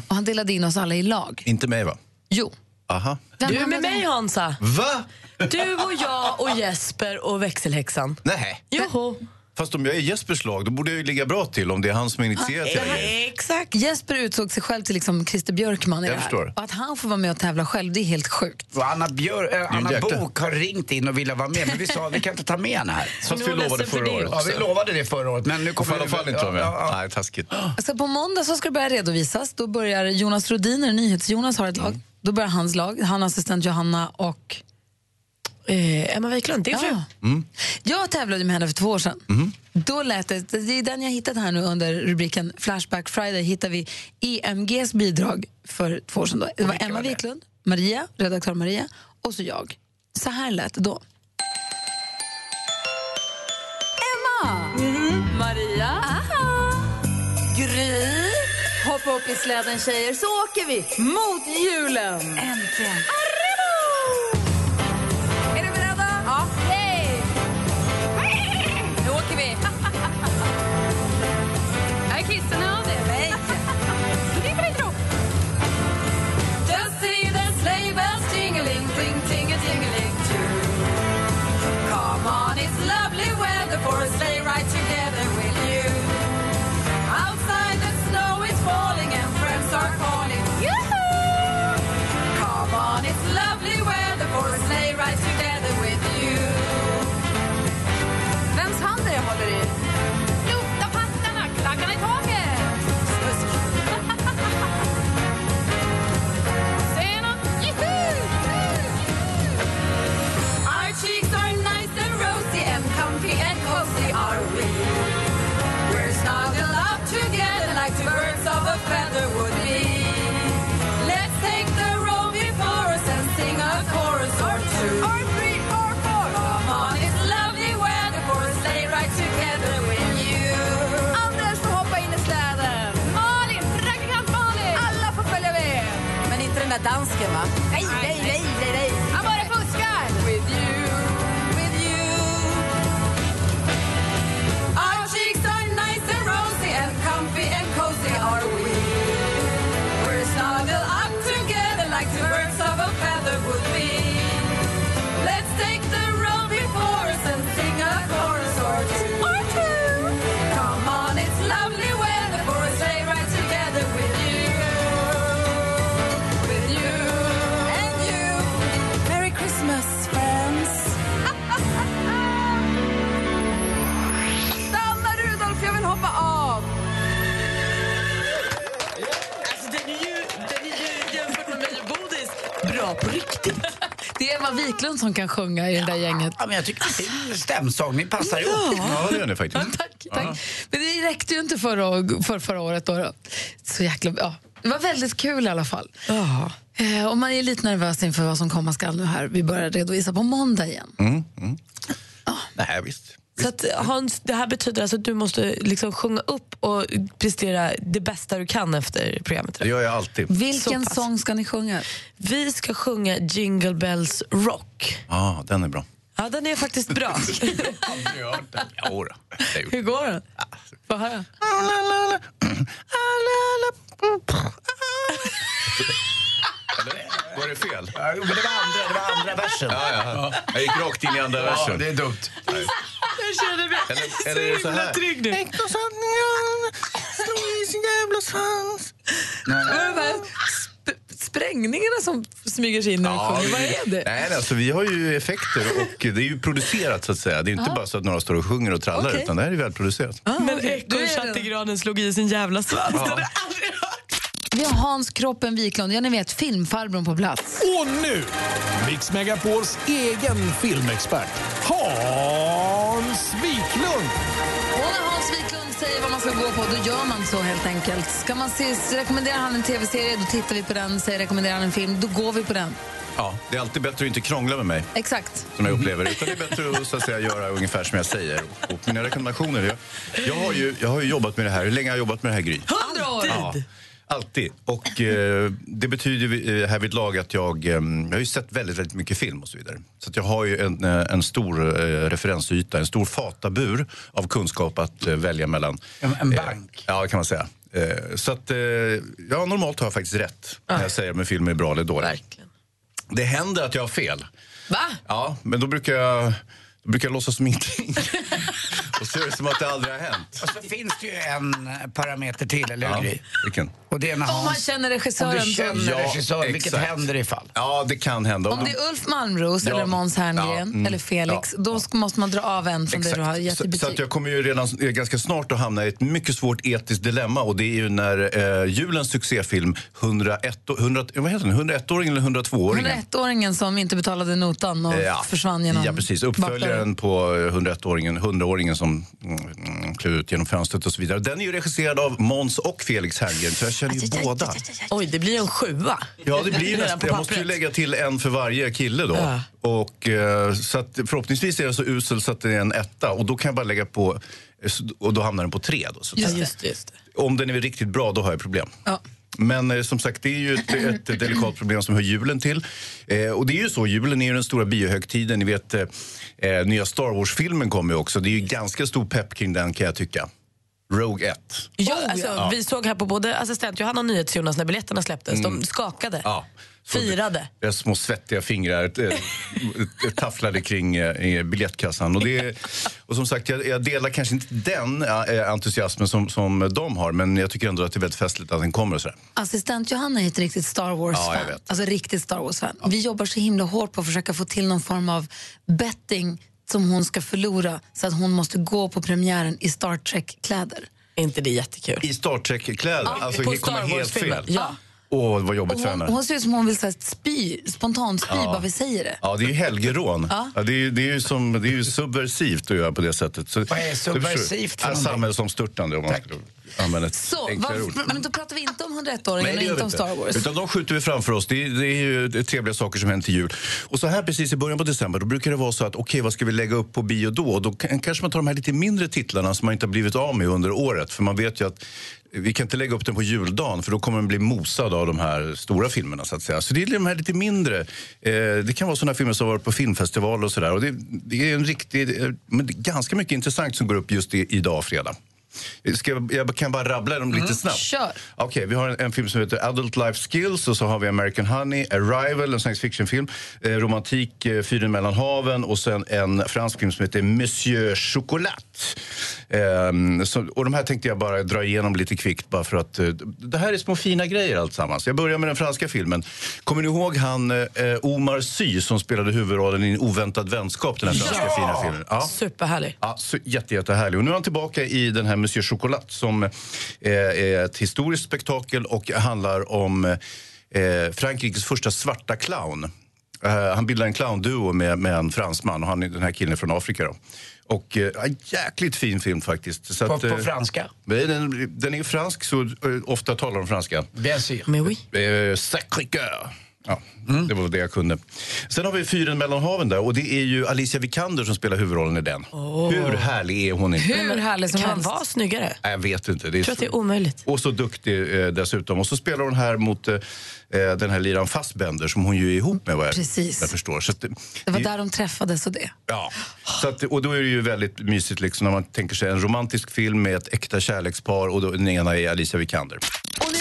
Och han delade in oss alla i lag. Inte mig va? Jo. Aha. Du är med mig Hansa. Va? Du och jag och Jesper och växelhäxan. Nej. Joho. Fast om jag är Jespers lag, då borde jag ju ligga bra till om det är han som initierat det här. Exakt. Jesper utsåg sig själv till liksom Christer Björkman i Jag det här. förstår. Och att han får vara med och tävla själv, det är helt sjukt. Och Anna, Björ, äh, Anna jäkla. Bok har ringt in och ville vara med, men vi sa vi kan inte ta med henne här. Fast vi lovade ledsen för förra det året Ja, vi lovade det förra året, men nu kommer i alla fall inte vara med. Ja, ja, Nej, taskigt. Så på måndag så ska det börja redovisas. Då börjar Jonas Rodiner, NyhetsJonas, har ett lag. Då börjar hans lag, han assistent Johanna och Eh, Emma Wiklund, din fru. Ja. Jag tävlade med henne för två år sedan. Då lät det, det är den jag hittat här nu under rubriken Flashback Friday hittar vi EMGs bidrag för två år sedan. Då. Det var Emma Wiklund, Maria, redaktör Maria och så jag. Så här lät det då. Emma! Maria! Gry! Hoppa upp i släden tjejer så åker vi mot julen! Äntligen! Dansken va? Wiklund som kan sjunga i det där gänget. Ja, men jag tycker att stämsång, ni passar ihop. Ja, det gör ni faktiskt. Tack, tack. Men det räckte ju inte förra, för förra året. Då, då. Så jäkla, ja. Det var väldigt kul i alla fall. Eh, och man är lite nervös inför vad som komma skall nu här. Vi börjar redovisa på måndag igen. Mm, mm. Nej, visst. Så att, Hans, det här betyder alltså att du måste liksom sjunga upp och prestera det bästa du kan efter programmet? Det gör jag alltid. Vilken sång ska ni sjunga? Vi ska sjunga Jingle Bells Rock. Ja, den är bra. Ja, den är faktiskt bra. Hur går den? Få höra. Var det fel? Ja, men det var andra, det var andra versen. Ja, ja. Jag gick rakt in i andra Ja, versen. det är dumt. Nej. Jag känner mig Eller, eller så här? trygg nu. Slå i sin jävla svans. Sprängningarna som smyger sig in när du sjunger? Vad är det? Nej, alltså, vi har ju effekter och det är ju producerat så att säga. Det är inte bara så att några står och sjunger och trallar Okej. utan det här är välproducerat. Ah, Men redan- ekorrchattegranen slog i sin jävla svans. Ja. Vi har Hans Kroppen Wiklund, ja ni vet filmfarbrorn på plats. Och nu, Mix Megapols egen filmexpert, Hans Wiklund. Och när Hans Wiklund säger vad man ska gå på, då gör man så helt enkelt. Ska man se, rekommenderar han en tv-serie, då tittar vi på den. Säger rekommenderar han en film, då går vi på den. Ja, det är alltid bättre att inte krångla med mig, Exakt. som jag upplever Utan det är bättre att, så att säga, göra ungefär som jag säger. Och mina rekommendationer, jag, jag, har ju, jag har ju jobbat med det här. Hur länge har jag jobbat med det här, Gry? Hundra år! Ja, alltid. Och eh, det betyder eh, härvidlag att jag, eh, jag har ju sett väldigt, väldigt mycket film och så vidare. Så jag har ju en, eh, en stor eh, referensyta, en stor fatabur av kunskap att eh, välja mellan. En, en bank. Ja, kan man säga. Eh, så att, eh, ja, normalt har jag faktiskt rätt när jag säger om en film är bra eller dålig. Verkligen. Det händer att jag har fel. Va? Ja, men då brukar jag, då brukar jag låtsas som ingenting. och så är det som att det aldrig har hänt. Och så finns det ju en parameter till, eller hur Ja, Gry? vilken? Och det är när Om man Hans... känner Om regissören. du så- känner Ja, regissören, vilket exakt. händer ifall? Ja, det kan hända. Om det är Ulf Malmros Ja. eller Måns Herngren Ja, mm. eller Felix, Ja. då sk- måste man dra av en från det du har gett i så, så betyg. att jag kommer ju redan eh, ganska snart att hamna i ett mycket svårt etiskt dilemma och det är ju när eh, julens succéfilm 101, 100, vad heter den? 101-åringen eller 102-åringen? 101-åringen som inte betalade notan och Ja. försvann genom Ja, precis. bakdörren. Uppföljaren på eh, 101-åringen, 100-åringen som mm, mm, klev ut genom fönstret och så vidare. Den är ju regisserad av Måns och Felix Herngren, så jag känner ju båda. Oj, det blir en sjua. Ja, det blir nästan. Jag måste ju lägga till en för varje kille då. Ja. Och, eh, så att förhoppningsvis är jag så usel så att det är en etta och då kan jag bara lägga på, eh, och då hamnar den på tre. Då, så just det. Just det. Om den är riktigt bra, då har jag problem. Ja. Men eh, som sagt, det är ju ett, ett delikat problem som hör julen till. Eh, och det är ju så, julen är ju den stora biohögtiden. Ni vet, eh, eh, nya Star Wars-filmen kommer ju också. Det är ju ganska stor pepp kring den kan jag tycka. Rogue 1. Ja, alltså, Vi såg här på både assistent Johanna och NyhetsJonas när biljetterna släpptes. De skakade. Mm. Ja. Firade. Deras små svettiga fingrar tafflade kring eh, biljettkassan. Och, det, och som sagt, jag, jag delar kanske inte den eh, entusiasmen som, som de har men jag tycker ändå att det är väldigt festligt att den kommer. Och sådär. Assistent Johanna är ett riktigt Star Wars-fan. Ja, jag vet. Alltså riktigt Star Wars-fan. Vi jobbar så himla hårt på att försöka få till någon form av betting som hon ska förlora så att hon måste gå på premiären i Star Trek-kläder. Är inte det jättekul? I Star Trek-kläder. alltså, på det kommer Star helt Wars-filmen. fel. Ja. Åh, vad jobbigt Och för hon, henne. hon ser ut som hon vill så här, spy, spontant spy bara vi säger det. Ja, det är ju helgerån. Ja. Ja. det, är, ju- det, är ju som, det är ju subversivt att göra på det sättet. Så, Vad är subversivt Ja, någonting? Samhällsomstörtande. Om man skulle, använda ett Så, enklare ord. men då pratar vi inte om Nej, 101-åringen det och inte om Star Wars. Utan de skjuter vi framför oss. Det är, det är ju är trevliga saker som händer till jul. Och så här precis i början på december, då brukar det vara så att okej, vad ska vi lägga upp på bio då? Då kan, kanske man tar de här lite mindre titlarna som man inte har blivit av med under året. För man vet ju att vi kan inte lägga upp den på juldagen för då kommer den bli mosad av de här stora filmerna. Så att säga. Så det är de här lite mindre. Eh, det kan vara sådana filmer som har varit på filmfestival och sådär. Det, det är en riktig, eh, men ganska mycket intressant som går upp just i, idag, fredag. Ska jag, jag kan bara rabbla dem lite snabbt. Kör. Okej, vi har en, en film som heter Adult Life Skills och så har vi American Honey, Arrival, en science fiction-film, eh, romantik, eh, Fyren mellan haven och sen en fransk film som heter Monsieur Chocolat. Så, och de här tänkte jag bara dra igenom lite kvickt bara för att eh, det här är små fina grejer alltsammans. Jag börjar med den franska filmen. Kommer ni ihåg han eh, Omar Sy som spelade huvudrollen i En oväntad vänskap, den här franska Ja! fina filmen? Ja. Superhärlig. Ja, så jätte, jättehärlig. Och nu är han tillbaka i den här Monsieur Chocolat som eh, är ett historiskt spektakel och handlar om eh, Frankrikes första svarta clown. Eh, han bildar en clownduo med, med en fransman och han, är- den här killen från Afrika. Då. Och en jäkligt fin film faktiskt. Så På- att, på franska? Den, den är fransk så ofta talar de franska. Bien sûr. Mais oui. Eh, Sacré-Cœur. Ja, det var det jag kunde. Sen har vi Fyren mellan haven där och det är ju Alicia Vikander som spelar huvudrollen i den. Hur härlig är hon inte? Hur härlig som Kan helst. vara snyggare. Nej, Jag vet inte. Det är Jag tror att det är omöjligt. Och så duktig eh, dessutom. Och så spelar hon här mot eh, eh, den här liran Fassbender som hon ju är ihop med vad jag, Precis. jag förstår. Så att, det, Det var där de träffades och det. Ja, så att, och då är det ju väldigt mysigt liksom när man tänker sig en romantisk film med ett äkta kärlekspar och då, den ena är Alicia Vikander.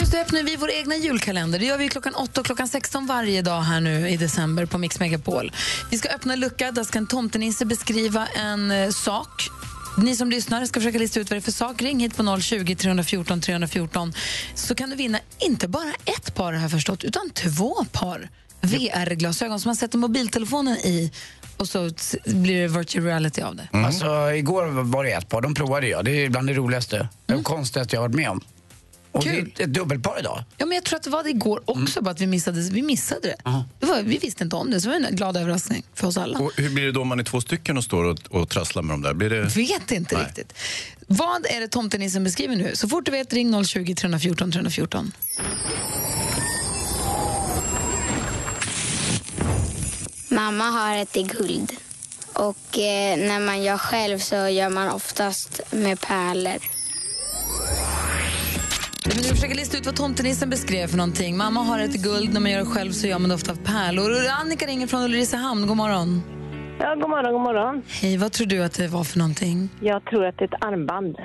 Och nu öppnar vi vår egna julkalender. Det gör vi klockan 8 och klockan 16 varje dag här nu i december på Mix Megapol. Vi ska öppna en lucka, där ska en tomtenisse beskriva en eh, sak. Ni som lyssnar ska försöka lista ut vad det är för sak. Ring hit på 020 314 314 så kan du vinna inte bara ett par jag förstått, utan två par VR-glasögon som man sätter mobiltelefonen i och så blir det virtual reality av det. Alltså, igår var det ett par, de provade jag. Det är bland det roligaste och konstigaste jag har varit med om. Och Mm. Kul. det är ett dubbelpar idag. Ja, men jag tror att det var det igår också, bara att vi missade, vi missade det. det var, vi visste inte om det, så det var en glad överraskning för oss alla. Och hur blir det då om man är två stycken och står och, och trasslar med dem där? Blir det... Vet inte Nej. riktigt. Vad är det tomtenissen beskriver nu? Så fort du vet, ring 020 314 314. Mamma har ett i guld. Och eh, när man gör själv så gör man oftast med pärlor. Men du försöker lista ut vad tomtenissen beskrev för någonting. Mamma har ett guld, när man gör det själv så gör man det ofta av pärlor. Och Annika ringer från Ulricehamn. God morgon. Ja, god morgon, god morgon. Hej, vad tror du att det var för någonting? Jag tror att det är ett armband.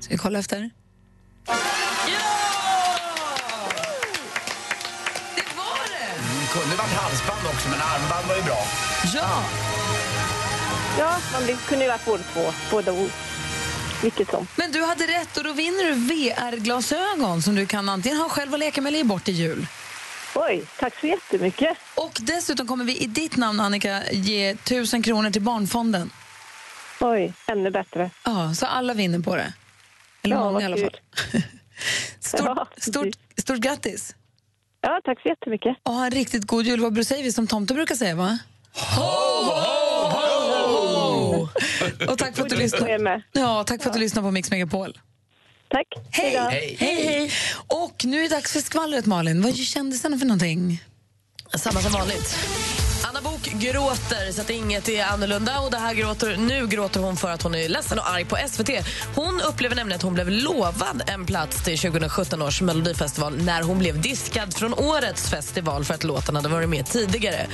Ska vi kolla efter? Det kunde varit halsband också, men armband var ju bra. Ja! Ja, det kunde ju varit både två, båda ord. Vilket som. Men du hade rätt och då vinner du VR-glasögon som du kan antingen ha själv och leka med eller ge bort i jul. Oj, tack så jättemycket. Och dessutom kommer vi i ditt namn, Annika, ge tusen kronor till Barnfonden. Oj, ännu bättre. Ja, så alla vinner på det. Eller Ja, många i alla fall. Stort, stort, stort grattis! Ja, tack så jättemycket. Och ha en riktigt god jul. Vad säger vi som tomte brukar säga, va? Och tack för att du lyssnade. Ja, tack för att du lyssnade på Mix Megapol. Tack. Hej. Hej. hej, hej. Och nu är det dags för skvallret, Malin. Vad är kändisarna för någonting? Samma som vanligt. Anna Bok gråter så att inget är annorlunda. Och det här gråter, nu gråter hon för att hon är ledsen och arg på SVT. Hon upplever nämligen att hon blev lovad en plats till 2017 års melodifestival när hon blev diskad från årets festival för att låten hade varit med tidigare.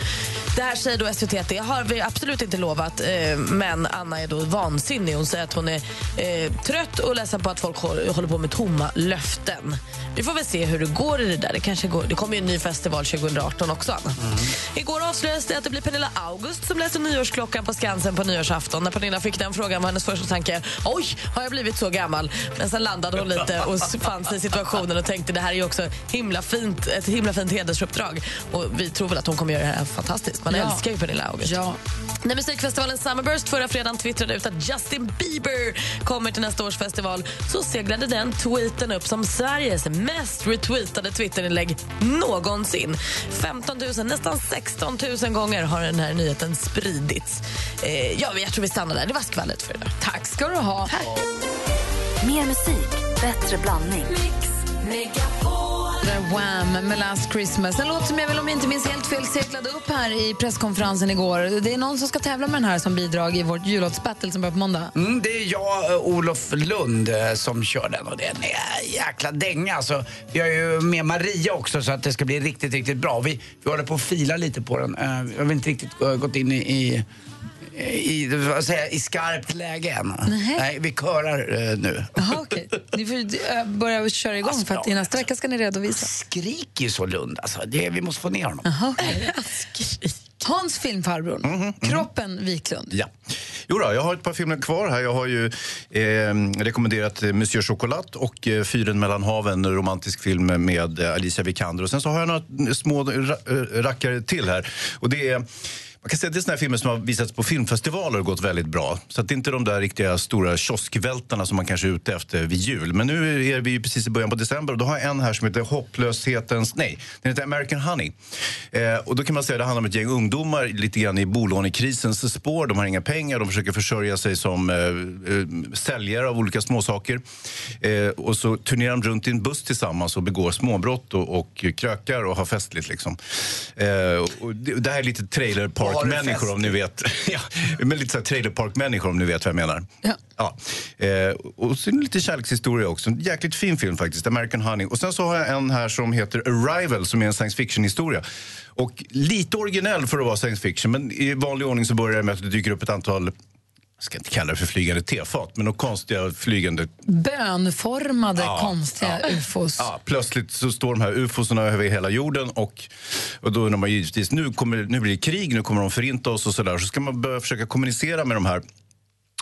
Det här säger då SVT att det har vi absolut inte lovat. Eh, men Anna är då vansinnig. Hon säger att hon är eh, trött och ledsen på att folk hå- håller på med tomma löften. Vi får väl se hur det går i det där. Det, kanske går, det kommer ju en ny festival 2018 också, Anna. Igår avslöjades det att det blir Pernilla August som läser nyårsklockan på Skansen på nyårsafton. När Pernilla fick den frågan var hennes första tanke oj, har jag blivit så gammal? Men sen landade hon lite och fann sig i situationen och tänkte det här är ju också himla fint, ett himla fint hedersuppdrag. Och vi tror väl att hon kommer göra det här fantastiskt. Man Ja. älskar ju Pernilla August. Ja. När musikfestivalen Summerburst förra fredagen twittrade ut att Justin Bieber kommer till nästa års festival så seglade den tweeten upp som Sveriges mest retweetade Twitterinlägg någonsin. 15 000, nästan 16 000 gånger har den här nyheten spridits. Eh, ja, jag tror vi stannar där. Det var skvallret för idag. Tack ska du ha. Mer musik, bättre blandning. Det är Wham med Last Christmas. En låt som jag väl om jag inte minns helt fel seglade upp här i presskonferensen igår. Det är någon som ska tävla med den här som bidrag i vårt jullåtsbattle som börjar på måndag. Mm, det är jag, eh, Olof Lund, eh, som kör den och det är en eh, jäkla dänga. Alltså, vi har ju med Maria också så att det ska bli riktigt, riktigt bra. Vi, vi håller på att fila lite på den. Vi har inte riktigt gått in i, i vad säger, jag, i skarpt läge än. Nej, vi körar eh, nu. Jaha, okej. Ni får eh, börja köra igång för att i nästa vecka ska ni redovisa. Skriker ju så Lund alltså. Det, vi måste få ner honom. Jaha, okej. Hans filmfarbror, Kroppen Wiklund. Ja. Jo då, jag har ett par filmer kvar här. Jag har ju eh, rekommenderat Monsieur Chocolat och eh, Fyren mellan haven, en romantisk film med eh, Alicia Vikander. Och sen så har jag några små ra eh, rackare till här. Och det är man kan säga att det är såna här filmer som har visats på filmfestivaler och gått väldigt bra. Så att det är inte de där riktiga stora kioskvältarna som man kanske är ute efter vid jul. Men nu är vi ju precis i början på december och då har jag en här som heter Hopplöshetens... Nej, den heter American Honey. Eh, och då kan man säga att det handlar om ett gäng ungdomar lite grann i bolånekrisens spår. De har inga pengar, de försöker försörja sig som eh, eh säljare av olika småsaker. Eh, och så turnerar de runt i en buss tillsammans och begår småbrott och, och krökar och har festligt liksom. Eh, och det, det här är lite trailer har du park-människor om ni vet. ja, men lite så här trailer park-människor om ni vet vad jag menar. Ja. Eh, och det lite kärlekshistoria också. En jäkligt fin film faktiskt, American Honey. Och sen så har jag en här som heter Arrival som är en science fiction-historia. Och lite originell för att vara science fiction, men i vanlig ordning så börjar det med att det dyker upp ett antal jag ska inte kalla det för flygande tefat, men några konstiga flygande Bönformade Ja, konstiga ja. ufos. Ja, plötsligt så står de här ufosarna över hela jorden och, och då undrar man givetvis, nu, kommer, nu blir det krig, nu kommer de förinta oss och sådär. Så ska man börja försöka kommunicera med de här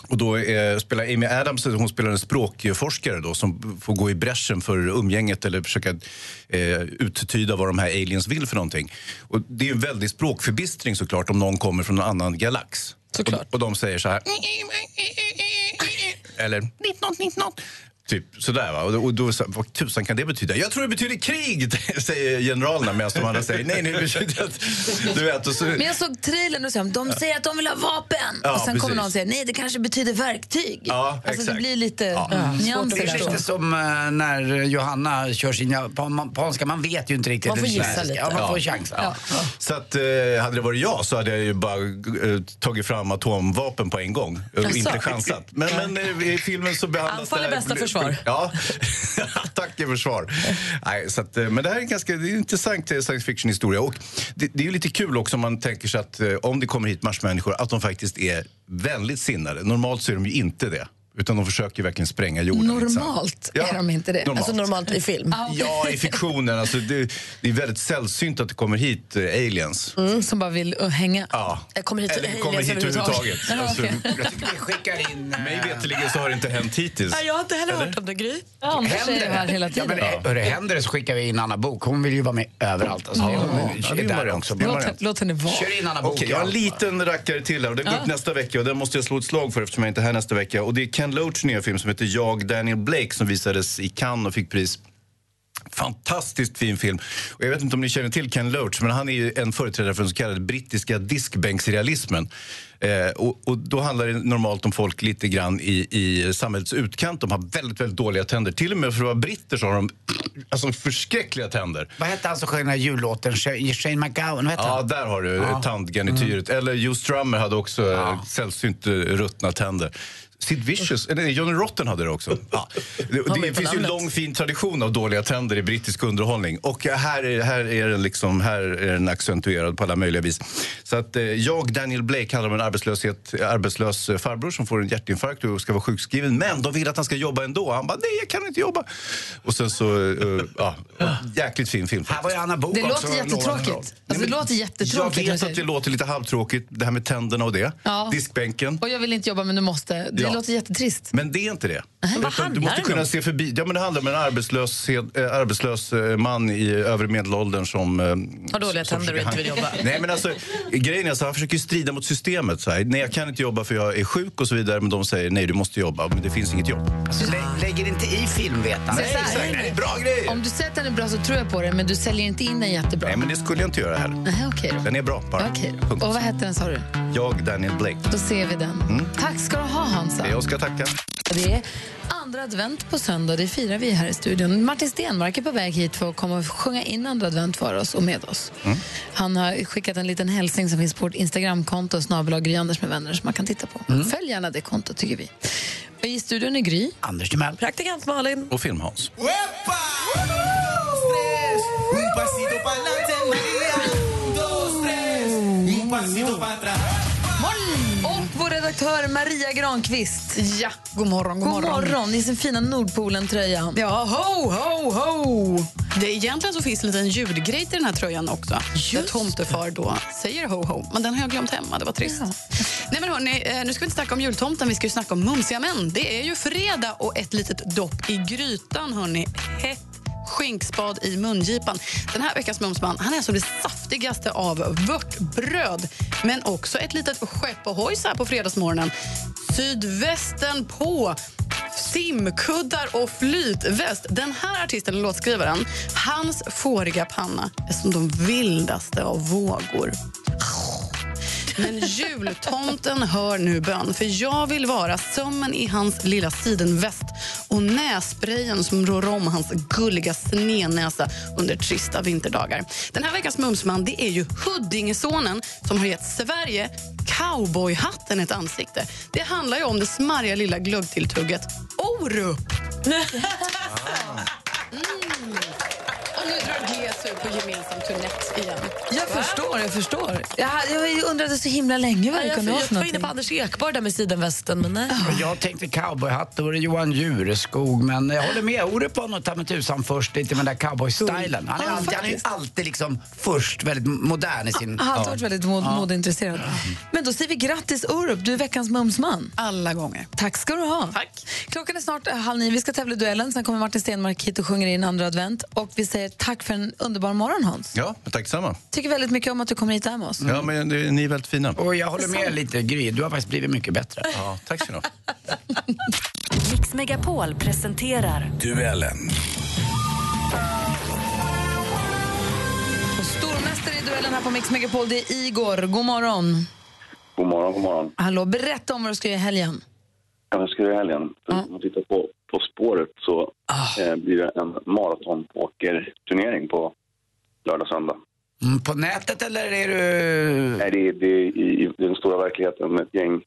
och då eh, spelar Amy Adams, hon spelar en språkforskare då, som får gå i bräschen för umgänget eller försöka eh, uttyda vad de här aliens vill för någonting. Och det är en väldig språkförbistring såklart om någon kommer från en annan galax. Såklart. Och, och de säger så här... Eller 1919. Typ sådär va. Och då, och då så- vad tusan kan det betyda? Jag tror det betyder krig, säger generalerna medan de andra säger nej, nej, det betyder att... Du vet, och så, Men jag såg trailern och sa, de säger att de vill ha vapen. Ja, och sen kommer precis. någon och säger, nej det kanske betyder verktyg. Ja, alltså det exakt. blir lite Ja. ja. Det nyanser är där. lite som eh, när Johanna kör sin japanska. Man vet ju inte riktigt. Man får det gissa lite. Ja, man får Ja. chansa. Ja. Så att, eh, hade det varit jag så hade jag ju bara eh, tagit fram atomvapen på en gång och Jaså? inte chansat. Men, men i filmen så behandlas Anfall är det här- bästa försvar. Ja, attack är försvar. Nej, så att, eh, men det här är en ganska det är en intressant eh, science fiction-historia. Och det, det är ju lite kul också om man tänker sig att eh, om det kommer hit marsmänniskor att de faktiskt är vänligt sinnade. Normalt så är de ju inte det. Utan de försöker verkligen spränga jorden. liksom. Normalt Ja, är de inte det. normalt. Alltså normalt i film. Ja, i fiktionen. Alltså, det, det är väldigt sällsynt att det kommer hit eh, aliens. Som bara vill uh, hänga. Ja. Jag kommer hit Eller kommer hit överhuvudtaget. Ja, Alltså, jag tycker Vi skickar in... eh, mig veterligen så har det inte hänt hittills. Nej, jag har inte heller hört om det, Gry. Händer här hela Ja, men, eh, hörru, händer det så skickar vi in Anna Bok. Hon vill ju vara med överallt. Alltså, Ja, hon ja, är det är där också. Det Låt, låt henne vara. Kör in Anna Bok. Okej, jag har en liten rackare till här och den går Ja. upp nästa vecka och den måste jag slå ett slag för eftersom jag inte är här nästa vecka. Och det är Ken Loachs nya film som heter Jag, Daniel Blake som visades i Cannes och fick pris. Fantastiskt fin film. Och jag vet inte om ni känner till Ken Loach, men han är en företrädare för den så kallade brittiska diskbänksrealismen. Eh, och, och då handlar det normalt om folk lite grann i, i samhällets utkant. De har väldigt, väldigt dåliga tänder. Till och med för att vara britter så har de alltså, förskräckliga tänder. Vad hette han som sjöng den här jullåten? Shane McGowan? Vad Ja, han? där har du Ja. tandgarnityret. Eller Joe Strummer hade också ja. sällsynt eh, ruttna tänder. Sid Vicious, eller nej, Johnny Rotten hade det också. Ja. Det, det finns ju en namnet? lång fin tradition av dåliga tänder i brittisk underhållning. Och här är, här är, den, liksom, här är den accentuerad på alla möjliga vis. Så att eh, jag, Daniel Blake, handlar om en arbetslöshet, arbetslös eh, farbror som får en hjärtinfarkt och ska vara sjukskriven. Men de vill att han ska jobba ändå. Han bara, nej jag kan inte jobba. Och sen så, eh, ja, jäkligt fin film. Här var ju Anna Bok Det låter jättetråkigt. Alltså, det låter jättetråkigt. Jag vet du att det låter lite halvtråkigt, det här med tänderna och det. Ja. Diskbänken. Och jag vill inte jobba men du måste. Det låter jättetrist. Men det är inte det. Utan du måste kunna om? se förbi. Ja, men det handlar om en arbetslös, eh, arbetslös eh, man i övre medelåldern som... Eh, Har dåliga tänder och inte vill jobba. Nej, men alltså, grejen är att han försöker strida mot systemet. Så här. Nej, jag kan inte jobba för jag är sjuk och så vidare. Men de säger nej, du måste jobba. Men det finns inget jobb. Alltså, lä lägger inte i filmvetande. Nej, exakt. Nej, bra grej! Om du säger att den är bra så tror jag på det, men du säljer inte in den jättebra. Nej, men det skulle jag inte göra här. Nej, okej då. Den är bra bara. Då. Och vad hette den sa du? Jag, Daniel Blake. Då ser vi den. Tack ska du ha Hansa. Jag ska tacka. Det är andra advent på söndag. Det firar vi här i studion. Martin Stenmark är på väg hit för att komma och sjunga in andra advent för oss och med oss. Han har skickat en liten hälsning som finns på vårt Instagramkonto, snabel med vänner, som man kan titta på. Följ gärna det kontot, tycker vi. I studion är Gry. Anders Timell. Praktikant Malin. Och Film-Hans. María. Dos, tres. Un pasito para atrás. Redaktör Maria Granqvist. Ja, god morgon. God, God morgon i sin fina Nordpolen-tröja. Ja, ho, ho, ho! Det, egentligen så finns det en liten ljudgrej till den här tröjan också. Där tomtefar då säger ho, ho. Men den har jag glömt hemma, det var trist. Nej, men hörni, eh, nu ska vi inte snacka om jultomten, vi ska ju snacka om mumsiga män. Det är ju fredag och ett litet dopp i grytan, hörni. Hett skinkspad i mungipan. Den här veckans mumsman han är som det saftigaste av vörtbröd men också ett litet skepp ohoj så här på fredagsmorgonen. Sydvästen på, simkuddar och flytväst. Den här artisten och låtskrivaren, hans fåriga panna är som de vildaste av vågor. Men jultomten hör nu bön, för jag vill vara sömmen i hans lilla sidenväst och nässprayen som rår om hans gulliga snednäsa under trista vinterdagar. Den här veckans mumsman det är ju Huddingesonen som har gett Sverige cowboyhatten ett ansikte. Det handlar ju om det smarriga lilla glöggtilltugget Orup. Mm. Och GSU på gemensam turnett igen. Jag förstår, jag förstår. Jag, jag undrade så himla länge vad det jag, kunde vara för jag var inne på Anders Ekborg där med sidenvästen, men nej. Och Jag tänkte cowboyhatt, då var det Johan Jureskog. Men jag håller med Orup på något ta mig tusan först lite med den där cowboystylen. Han är, Ja, alltid, han är faktiskt. alltid liksom först, väldigt modern i sin... Han har alltid varit väldigt mod- modeintresserad. Men då säger vi grattis Orup, du är veckans mumsman. Alla gånger. Tack ska du ha. Tack. Klockan är snart halv nio, vi ska tävla i duellen. Sen kommer Martin Stenmark hit och sjunger in andra advent. Och vi säger tack för en underbar morgon Hans. Ja, tack samma. Tycker väldigt mycket om att du kommer hit här med oss. Ja, men det, ni är väldigt fina. Och jag håller med lite Gry, du har faktiskt blivit mycket bättre. Ja, tack ska ha. Mix Megapol presenterar Duellen. Och stormästare i duellen här på Mix Megapol, det är Igor. God morgon. God morgon, god morgon. Hallå, berätta om vad du ska göra i helgen. Ja, vad ska jag göra i helgen? Om man tittar på På spåret så eh, blir det en maratonåkerturnering på lördag söndag. Mm, på nätet eller är du... Nej, det är, det är i, i den stora verkligheten med ett gäng.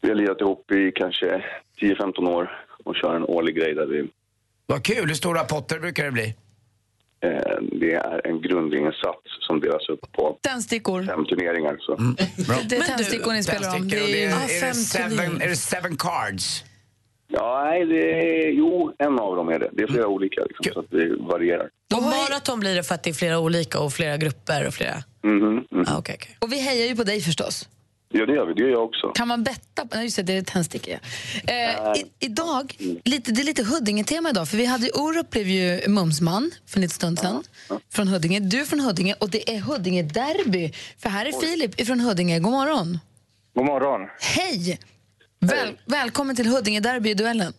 Vi har lirat ihop i kanske 10-15 år och kör en årlig grej där vi... Vad kul, hur stora potter brukar det bli? Eh, det är en grundinsats som delas upp på Tändstickor. fem turneringar. Så. Det är tändstickor ni spelar om. Det är, det är, är, det seven, är det seven cards? Ja, nej, det är, jo, en av dem är det. Det är flera olika, liksom, så att det varierar. Och maraton blir det för att det är flera olika och flera grupper och flera... Mhm, mhm. Ah, okay, okay. Och vi hejar ju på dig förstås. Ja, det gör vi. Det gör jag också. Kan man betta på... Nej, just det, det är tändstickor. ja. Eh, i, idag, lite, det är lite Huddinge-tema idag. För vi hade Orup blev ju mumsman för en liten stund sedan. Från Huddinge. Du från Huddinge och det är Huddinge-derby. För här är Filip från Huddinge. God morgon. God morgon. Hej! Väl, välkommen till Huddinge-derby i duellen.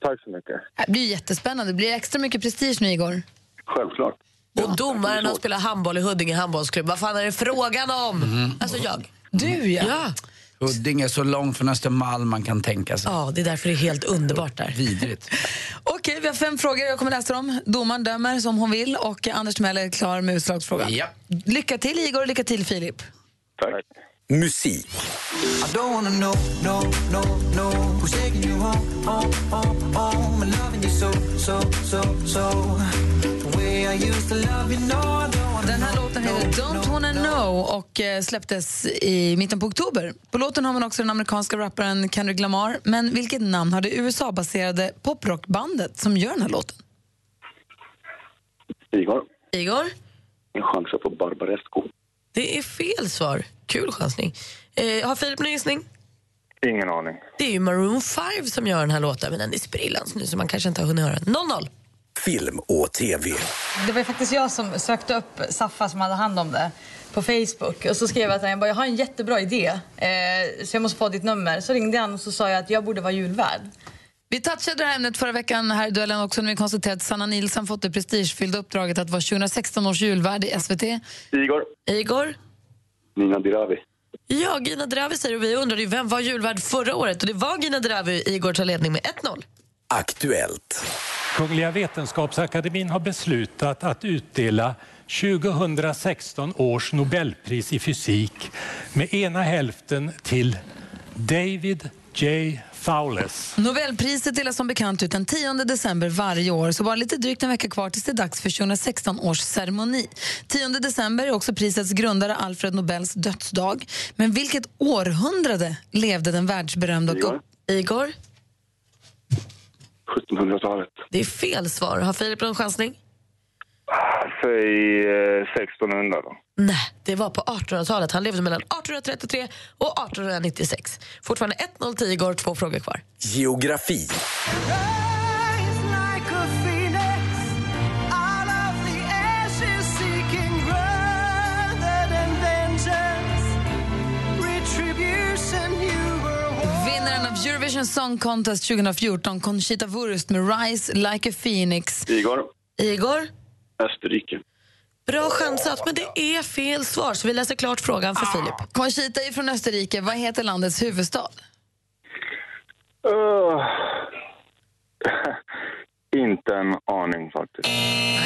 Tack så mycket. Det blir jättespännande. Det blir extra mycket prestige nu, Igor. Självklart. Och domaren har spelat handboll i Huddinge handbollsklubb. Vad fan är det frågan om? Alltså jag. Du ja. ja. Huddinge är så långt från Östermalm man kan tänka sig. Ja, det är därför det är helt underbart där. Vidrigt. Okej, vi har fem frågor. Jag kommer läsa dem. Domaren dömer som hon vill och Anders Timell är klar med utslagsfrågan. Ja. Lycka till Igor och lycka till Filip. Tack. Musik. Den här låten heter Don't wanna know och eh, släpptes i mitten på oktober. På låten har man också den amerikanska rapparen Kendrick Lamar. Men vilket namn har det USA-baserade poprockbandet som gör den här låten? Igor, Igor? jag chansar på Barbaresco. Det är fel svar. Kul chansning. Eh, har Filip någon gissning? Ingen aning. Det är ju Maroon 5 som gör den här låten, men den är sprillans nu så man kanske inte har hunnit höra den. 0-0. Film och TV. Det var ju faktiskt jag som sökte upp Saffa som hade hand om det på Facebook. Och så skrev jag att jag, bara, jag har en jättebra idé, eh, så jag måste få ditt nummer. Så ringde han och så sa jag att jag borde vara julvärd. Vi touchade det här ämnet förra veckan här i duellen också när vi konstaterade att Sanna Nilsson fått det prestigefyllda uppdraget att vara 2016 års julvärd i SVT. Igor, Igor? Nina Dirawi. Ja, Gina Dirawi säger och vi undrade ju vem var julvärd förra året och det var Gina Dirawi. Igor tar ledning med 1-0. Aktuellt. Kungliga Vetenskapsakademin har beslutat att utdela 2016 års Nobelpris i fysik med ena hälften till David J. Fowles. Nobelpriset delas som bekant ut den 10 december varje år, så bara lite drygt en vecka kvar tills det är dags för 2016 års ceremoni. 10 december är också prisets grundare Alfred Nobels dödsdag. Men vilket århundrade levde den världsberömda Igor. Igor? 1700-talet. Det är fel svar. Har Filip någon chansning? Säg eh, 1600 då. Nej, det var på 1800-talet. Han levde mellan 1833 och 1896. Fortfarande 1-0 till Igor, två frågor kvar. Geografi. Vinnaren av Eurovision Song Contest 2014, Conchita Wurst med Rise Like a Phoenix. Igor. Igor? Österrike. Bra chansat, men det är fel svar. Så vi läser klart frågan för Filip. Conchita är från Österrike. Vad heter landets huvudstad? Uh, inte en aning faktiskt.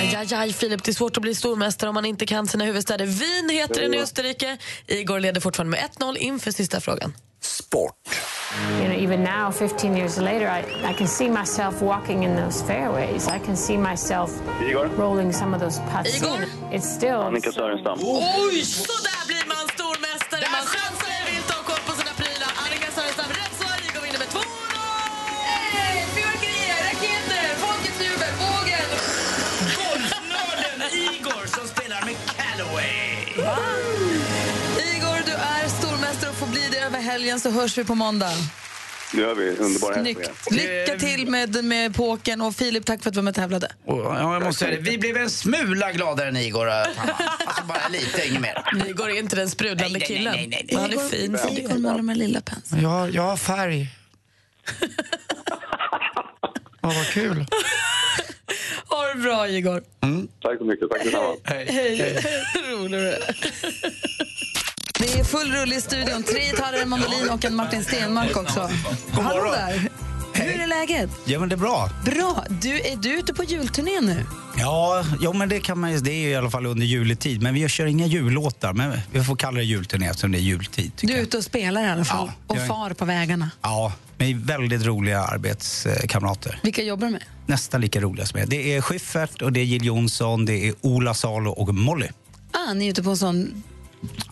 Aj, aj, aj, Filip, det är svårt att bli stormästare om man inte kan sina huvudstäder. Wien heter den i Österrike. Igor leder fortfarande med 1-0 inför sista frågan. You know, even now, 15 years later, I, I can see myself walking in those fairways. I can see myself Igor. rolling some of those putts. Igor. It's still... Annika Sörenstam. Oj! Så där blir helgen så hörs vi på måndag. Det gör vi. Underbara. Snyggt. Lycka till med, med påken och Filip, tack för att du var med och tävlade. Och, ja, jag måste säga det. Vi blev en smula gladare än Igor. var. Alltså bara lite, inget mer. Igor är inte den sprudlande Nej, killen. nej, nej, nej. Han är fin. Igor målar med lilla pensel. Ja, jag har färg. Ja, vad kul. Ha det bra, Igor. Tack så mycket. Tack detsamma. Hej. Rolig du är. Det är full rulle i studion. Tre gitarrer, en mandolin och en Martin Stenmark också. God morgon. där. Hur är läget? Ja, men det är bra. Bra. Du, är du ute på julturné nu? Ja, ja men det kan man ju- Det är ju i alla fall under juletid. Men vi kör inga jullåtar. Men vi får kalla det julturné eftersom det är jultid. Du är ute och spelar i alla fall. och jag är- far på vägarna. Ja, med väldigt roliga arbetskamrater. Vilka jobbar du med? Nästan lika roliga som jag. Det är Schyffert, och det är Jill Johnson, det är Ola Salo och Molly. Ah, ni är ute på en sån,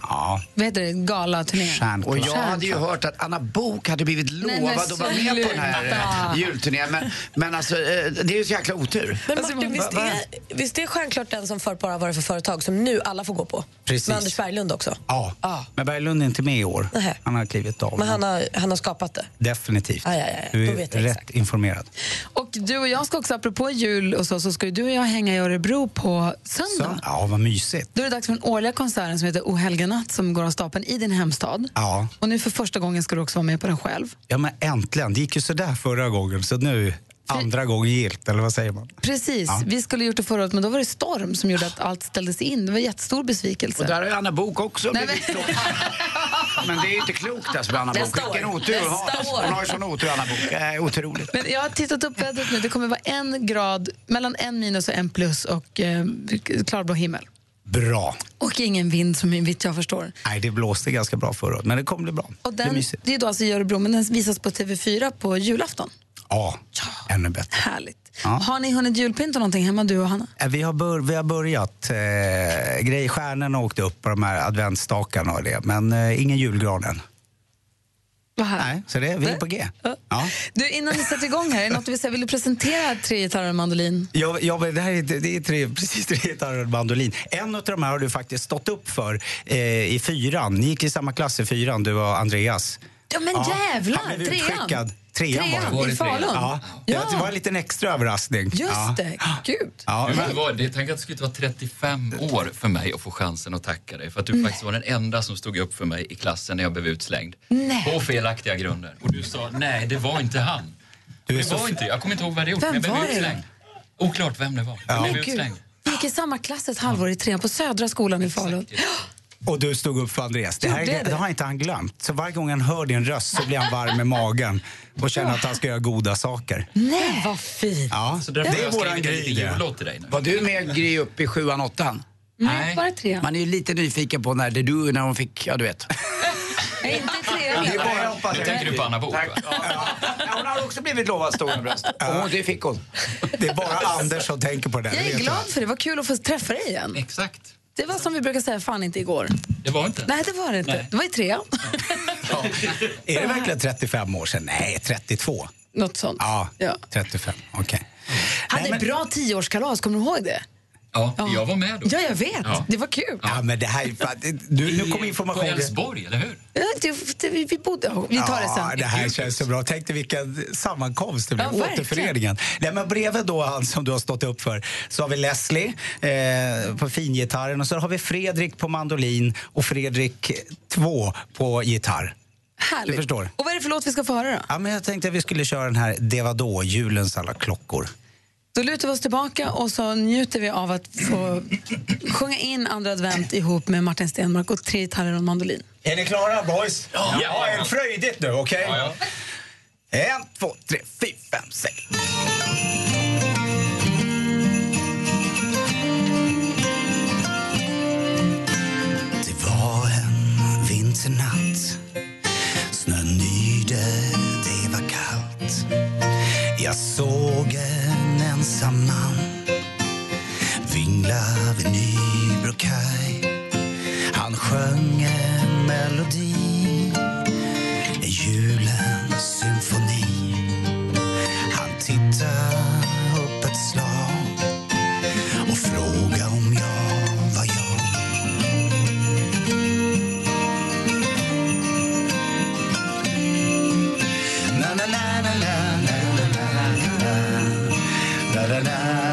Ja, vad heter det, galaturné? Stjärnklar. Och jag hade ju hört att Anna Bok hade blivit lovad att vara med på den här eh, julturnén. Men, men alltså, eh, det är ju så jäkla otur. Men Alltså, Martin, visst, va- va? är, visst är Stjärnklart den som förut bara var för företag som nu alla får gå på? Precis. Med Anders Berglund också. Ja, men Berglund är inte med i år. Nähä. Han har klivit av. Men han har, han har skapat det. Definitivt. Aj, aj, aj. Du är rätt informerad. Och du och jag ska också, apropå jul och så, så ska ju du och jag hänga i Örebro på söndag. Ja, vad mysigt. Då är det dags för den årliga konserten som heter O helga natt som går av stapeln i din hemstad. Ja. Och nu för första gången ska du också vara med på den själv. Ja, men äntligen. Det gick ju sådär förra gången, så nu andra gången gilt, eller vad säger man? Precis, Ja. vi skulle gjort det förra året men då var det storm som gjorde att allt ställdes in. Det var en jättestor besvikelse. Och där har ju Anna Bok också Nej, blivit klok. Men det är ju inte klokt alltså med Anna Bok. Vilken otur hon har. Hon har ju sån otur Anna Bok. Eh, otroligt. Men jag har tittat upp vädret nu. Det kommer vara en grad, mellan en minus och en plus och eh, klarblå himmel. Bra. Och ingen vind som vitt jag förstår. Nej, det blåste ganska bra förra året, men det kommer bli bra. Och det är den, det är då alltså i Örebro, men den visas på TV4 på julafton. Ja, ännu bättre. Härligt. Ja. Har ni hunnit julpynta någonting hemma, du och Hanna? Eh, Vi har, bör, vi har börjat. Eh, grej, stjärnorna åkte upp på de här adventsstakarna och det, men eh, ingen julgran än. Nej, så det, vi är på G. Ja. Du, innan ni sätter igång här, är något du vill säga? Vill du presentera tre gitarrer och mandolin? Ja, ja, det här är, det är tre, precis tre gitarrer och mandolin. En av de här har du faktiskt stått upp för eh, i fyran. Ni gick i samma klass i fyran, du och Andreas. Ja men jävlar, Han blev trean! utskickad. Trean, Trean var det. i Falun. Ja. Ja. Det var en liten extra överraskning. Just ja. det, gud. Ja, Men det var, det, tänk att det skulle ta 35 år för mig att få chansen att tacka dig. För att du Nej. faktiskt var den enda som stod upp för mig i klassen när jag blev utslängd. Nej. På felaktiga grunder. Och du sa, nej det var inte han. Du är det så var f- inte, jag kommer inte ihåg vad jag hade gjort, Vem men jag var blev det utslängd. Oklart vem det var. Jag Men blev gud, utslängd. vi gick i samma klass ett halvår i trean på Södra skolan i Falun. Och du stod upp för Andreas. Det, här, det? det har inte han glömt. Så varje gång han hör din röst så blir han varm i magen och känner att han ska göra goda saker. Nej, vad fint. Ja, Så har jag våran grej det. Var du med Gry upp i sjuan, åttan? Nej, bara trean. Man är ju lite nyfiken på när det du, när hon fick, ja du vet. Nej, inte trean. Det är bara jag hoppas. Nu tänker du på Anna Book, hon har också blivit lovad stora bröst. Och det fick hon. Det är bara Anders som tänker på det. Jag det är glad för det. Vad kul att få träffa dig igen. Exakt. Det var som vi brukar säga, fan inte igår. Det var inte. Nej, det var det inte. Nej. Det var i trean. Är det verkligen 35 år sedan? Nej, 32. Något sånt. Ja, Ja. 35. Okej. Hade ett bra tioårskalas, kommer du ihåg det? Ja, jag var med då. Ja, jag vet. Ja. Det var kul. Ja, men det här du, nu kommer information. På Älvsborg, eller hur? Ja, det, vi, vi bodde... Vi tar det Ja, sen. det här känns så bra. Tänk dig vilken sammankomst det blev. Ja. Återföreningen. Nej, men bredvid då han som du har stått upp för så har vi Leslie eh, på fingitarren och så har vi Fredrik på mandolin och Fredrik 2 på gitarr. Härligt. Du förstår? Och vad är det för låt vi ska få höra då? Ja, men jag tänkte att vi skulle köra den här Det var då, julens alla klockor. Då lutar vi oss tillbaka och så njuter vi av att få sjunga in andra advent ihop med Martin Stenmark och tre gitarrer och mandolin. Är ni klara boys? Ja. ja är det fröjdigt nu, okej? Ja, ja. En, två, tre, fyra, fem, sex. Det var en vinternatt ensam man Vingla vid Nybro-kaj. Han sjöng en melodi En julens symfoni. Han tittade da da da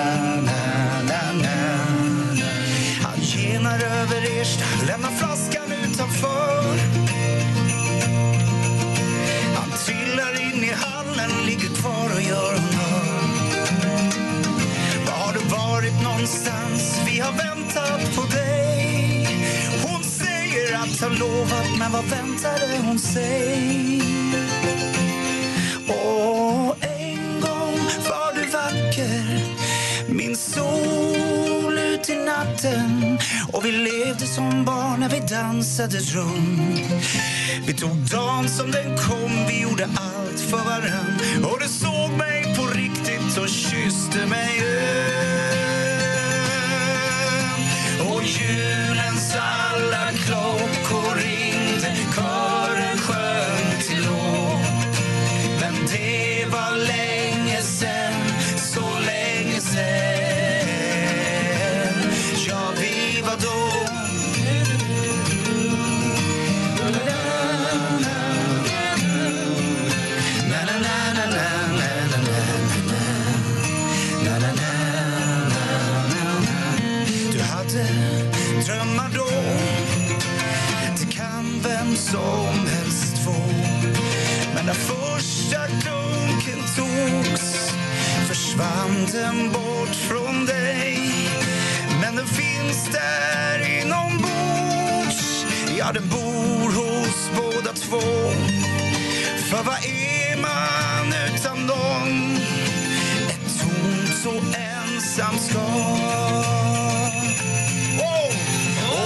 dansade drum Vi tog dagen som den kom Vi gjorde allt för varann. Och du såg mig på riktigt och kysste mig försvann bort från dig. Men den finns där inombords. Ja, den bor hos båda två. För vad är man utan dem? Ett tomt och ensamskap oh!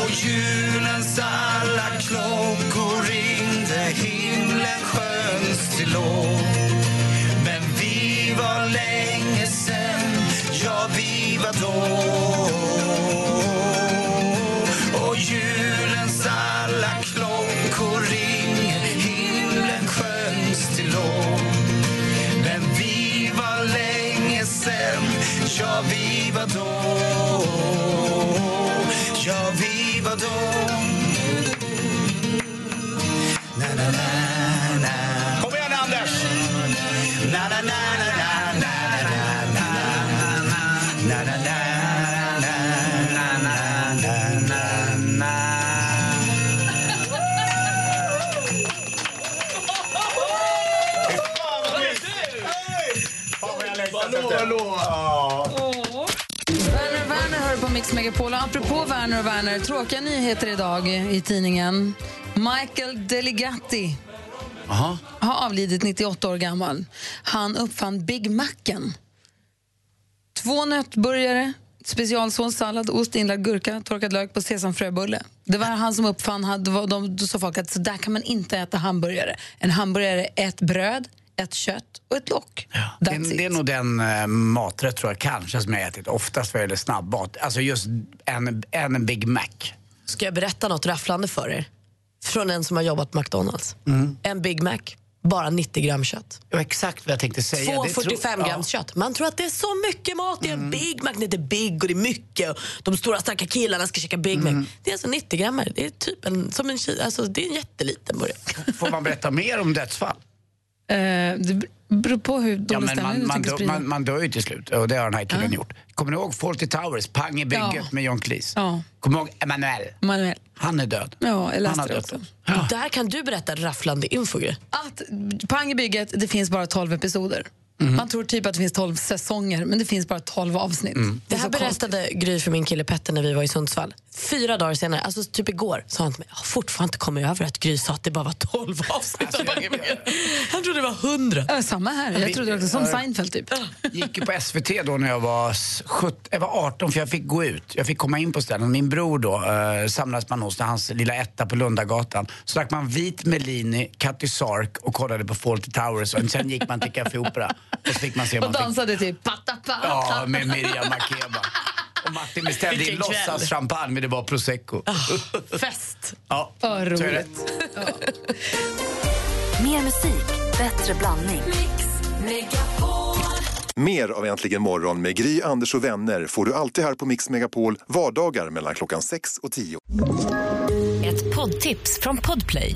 Och julens alla klockor ringde. Himlen sjöngs till lov. Megapol. Och Apropå Werner och Werner, tråkiga nyheter idag i tidningen. Michael Deligatti Aha. har avlidit 98 år gammal. Han uppfann Big Macen. Två nötburgare, specialsås, sallad, ost, inlagd gurka, torkad lök på sesamfröbulle. Det var han som uppfann, då sa folk att så där kan man inte äta hamburgare. En hamburgare är ett bröd, ett kött och ett lock. Det är, det är nog den eh, maträtt tror jag kanske som jag ätit oftast vad gäller snabbmat. Alltså just en, en Big Mac. Ska jag berätta något rafflande för er? Från en som har jobbat på McDonalds. En Big Mac, bara 90 gram kött. Det var exakt vad jag tänkte säga. Två Det tror- 45 grams kött. Man tror att det är så mycket mat i en Big Mac. Det är big och det är mycket. Och de stora starka killarna ska käka Big Mac. Det är alltså 90 gram. Det är typ en, som en, alltså, det är en jätteliten burgare. Får man berätta mer om dödsfall? Eh, det beror på hur Ja, dålig men stämning man, du man, tänker sprida. man, man dör ju till slut och det har den här killen Ja. gjort. Kommer ni ihåg Fawlty Towers, pang i bygget Ja. med John Cleese? Ja. Kommer ni ihåg Emanuel? Manuel. Han är död. Ja, jag Han läste har det dött. också. Där kan du berätta rafflande info. Att Pang i bygget, det finns bara 12 episoder. Man tror typ att det finns 12 säsonger, men det finns bara 12 avsnitt. Det är här så konstigt. berättade Gry för min kille Petter när vi var i Sundsvall. Fyra dagar senare, alltså typ igår, sa han till mig, jag har fortfarande inte kommit över att Gry sa att det bara var 12 avsnitt bygget." Han trodde det var 100. Ja, samma här. Jag trodde också som. Seinfeld typ. gick ju på SVT då när jag var, s- sjut- jag var 18 för jag fick gå ut. Jag fick komma in på ställen. Min bror då eh, samlades man hos hans lilla etta på Lundagatan. Så drack man vit Mellini, Cutty Sark och kollade på Fawlty Towers. Och sen gick man till Café Opera. Och så fick man se Och dansade till patta patta. Ja, med Miriam Makeba. Och Martin beställde in låtsas champagne men det var prosecco. Fest. Ja, Vad roligt. Mer musik, bättre blandning. Mer av Äntligen morgon med Gry, Anders och vänner får du alltid här på Mix Megapol vardagar mellan klockan 6 och 10. Ett poddtips från Podplay.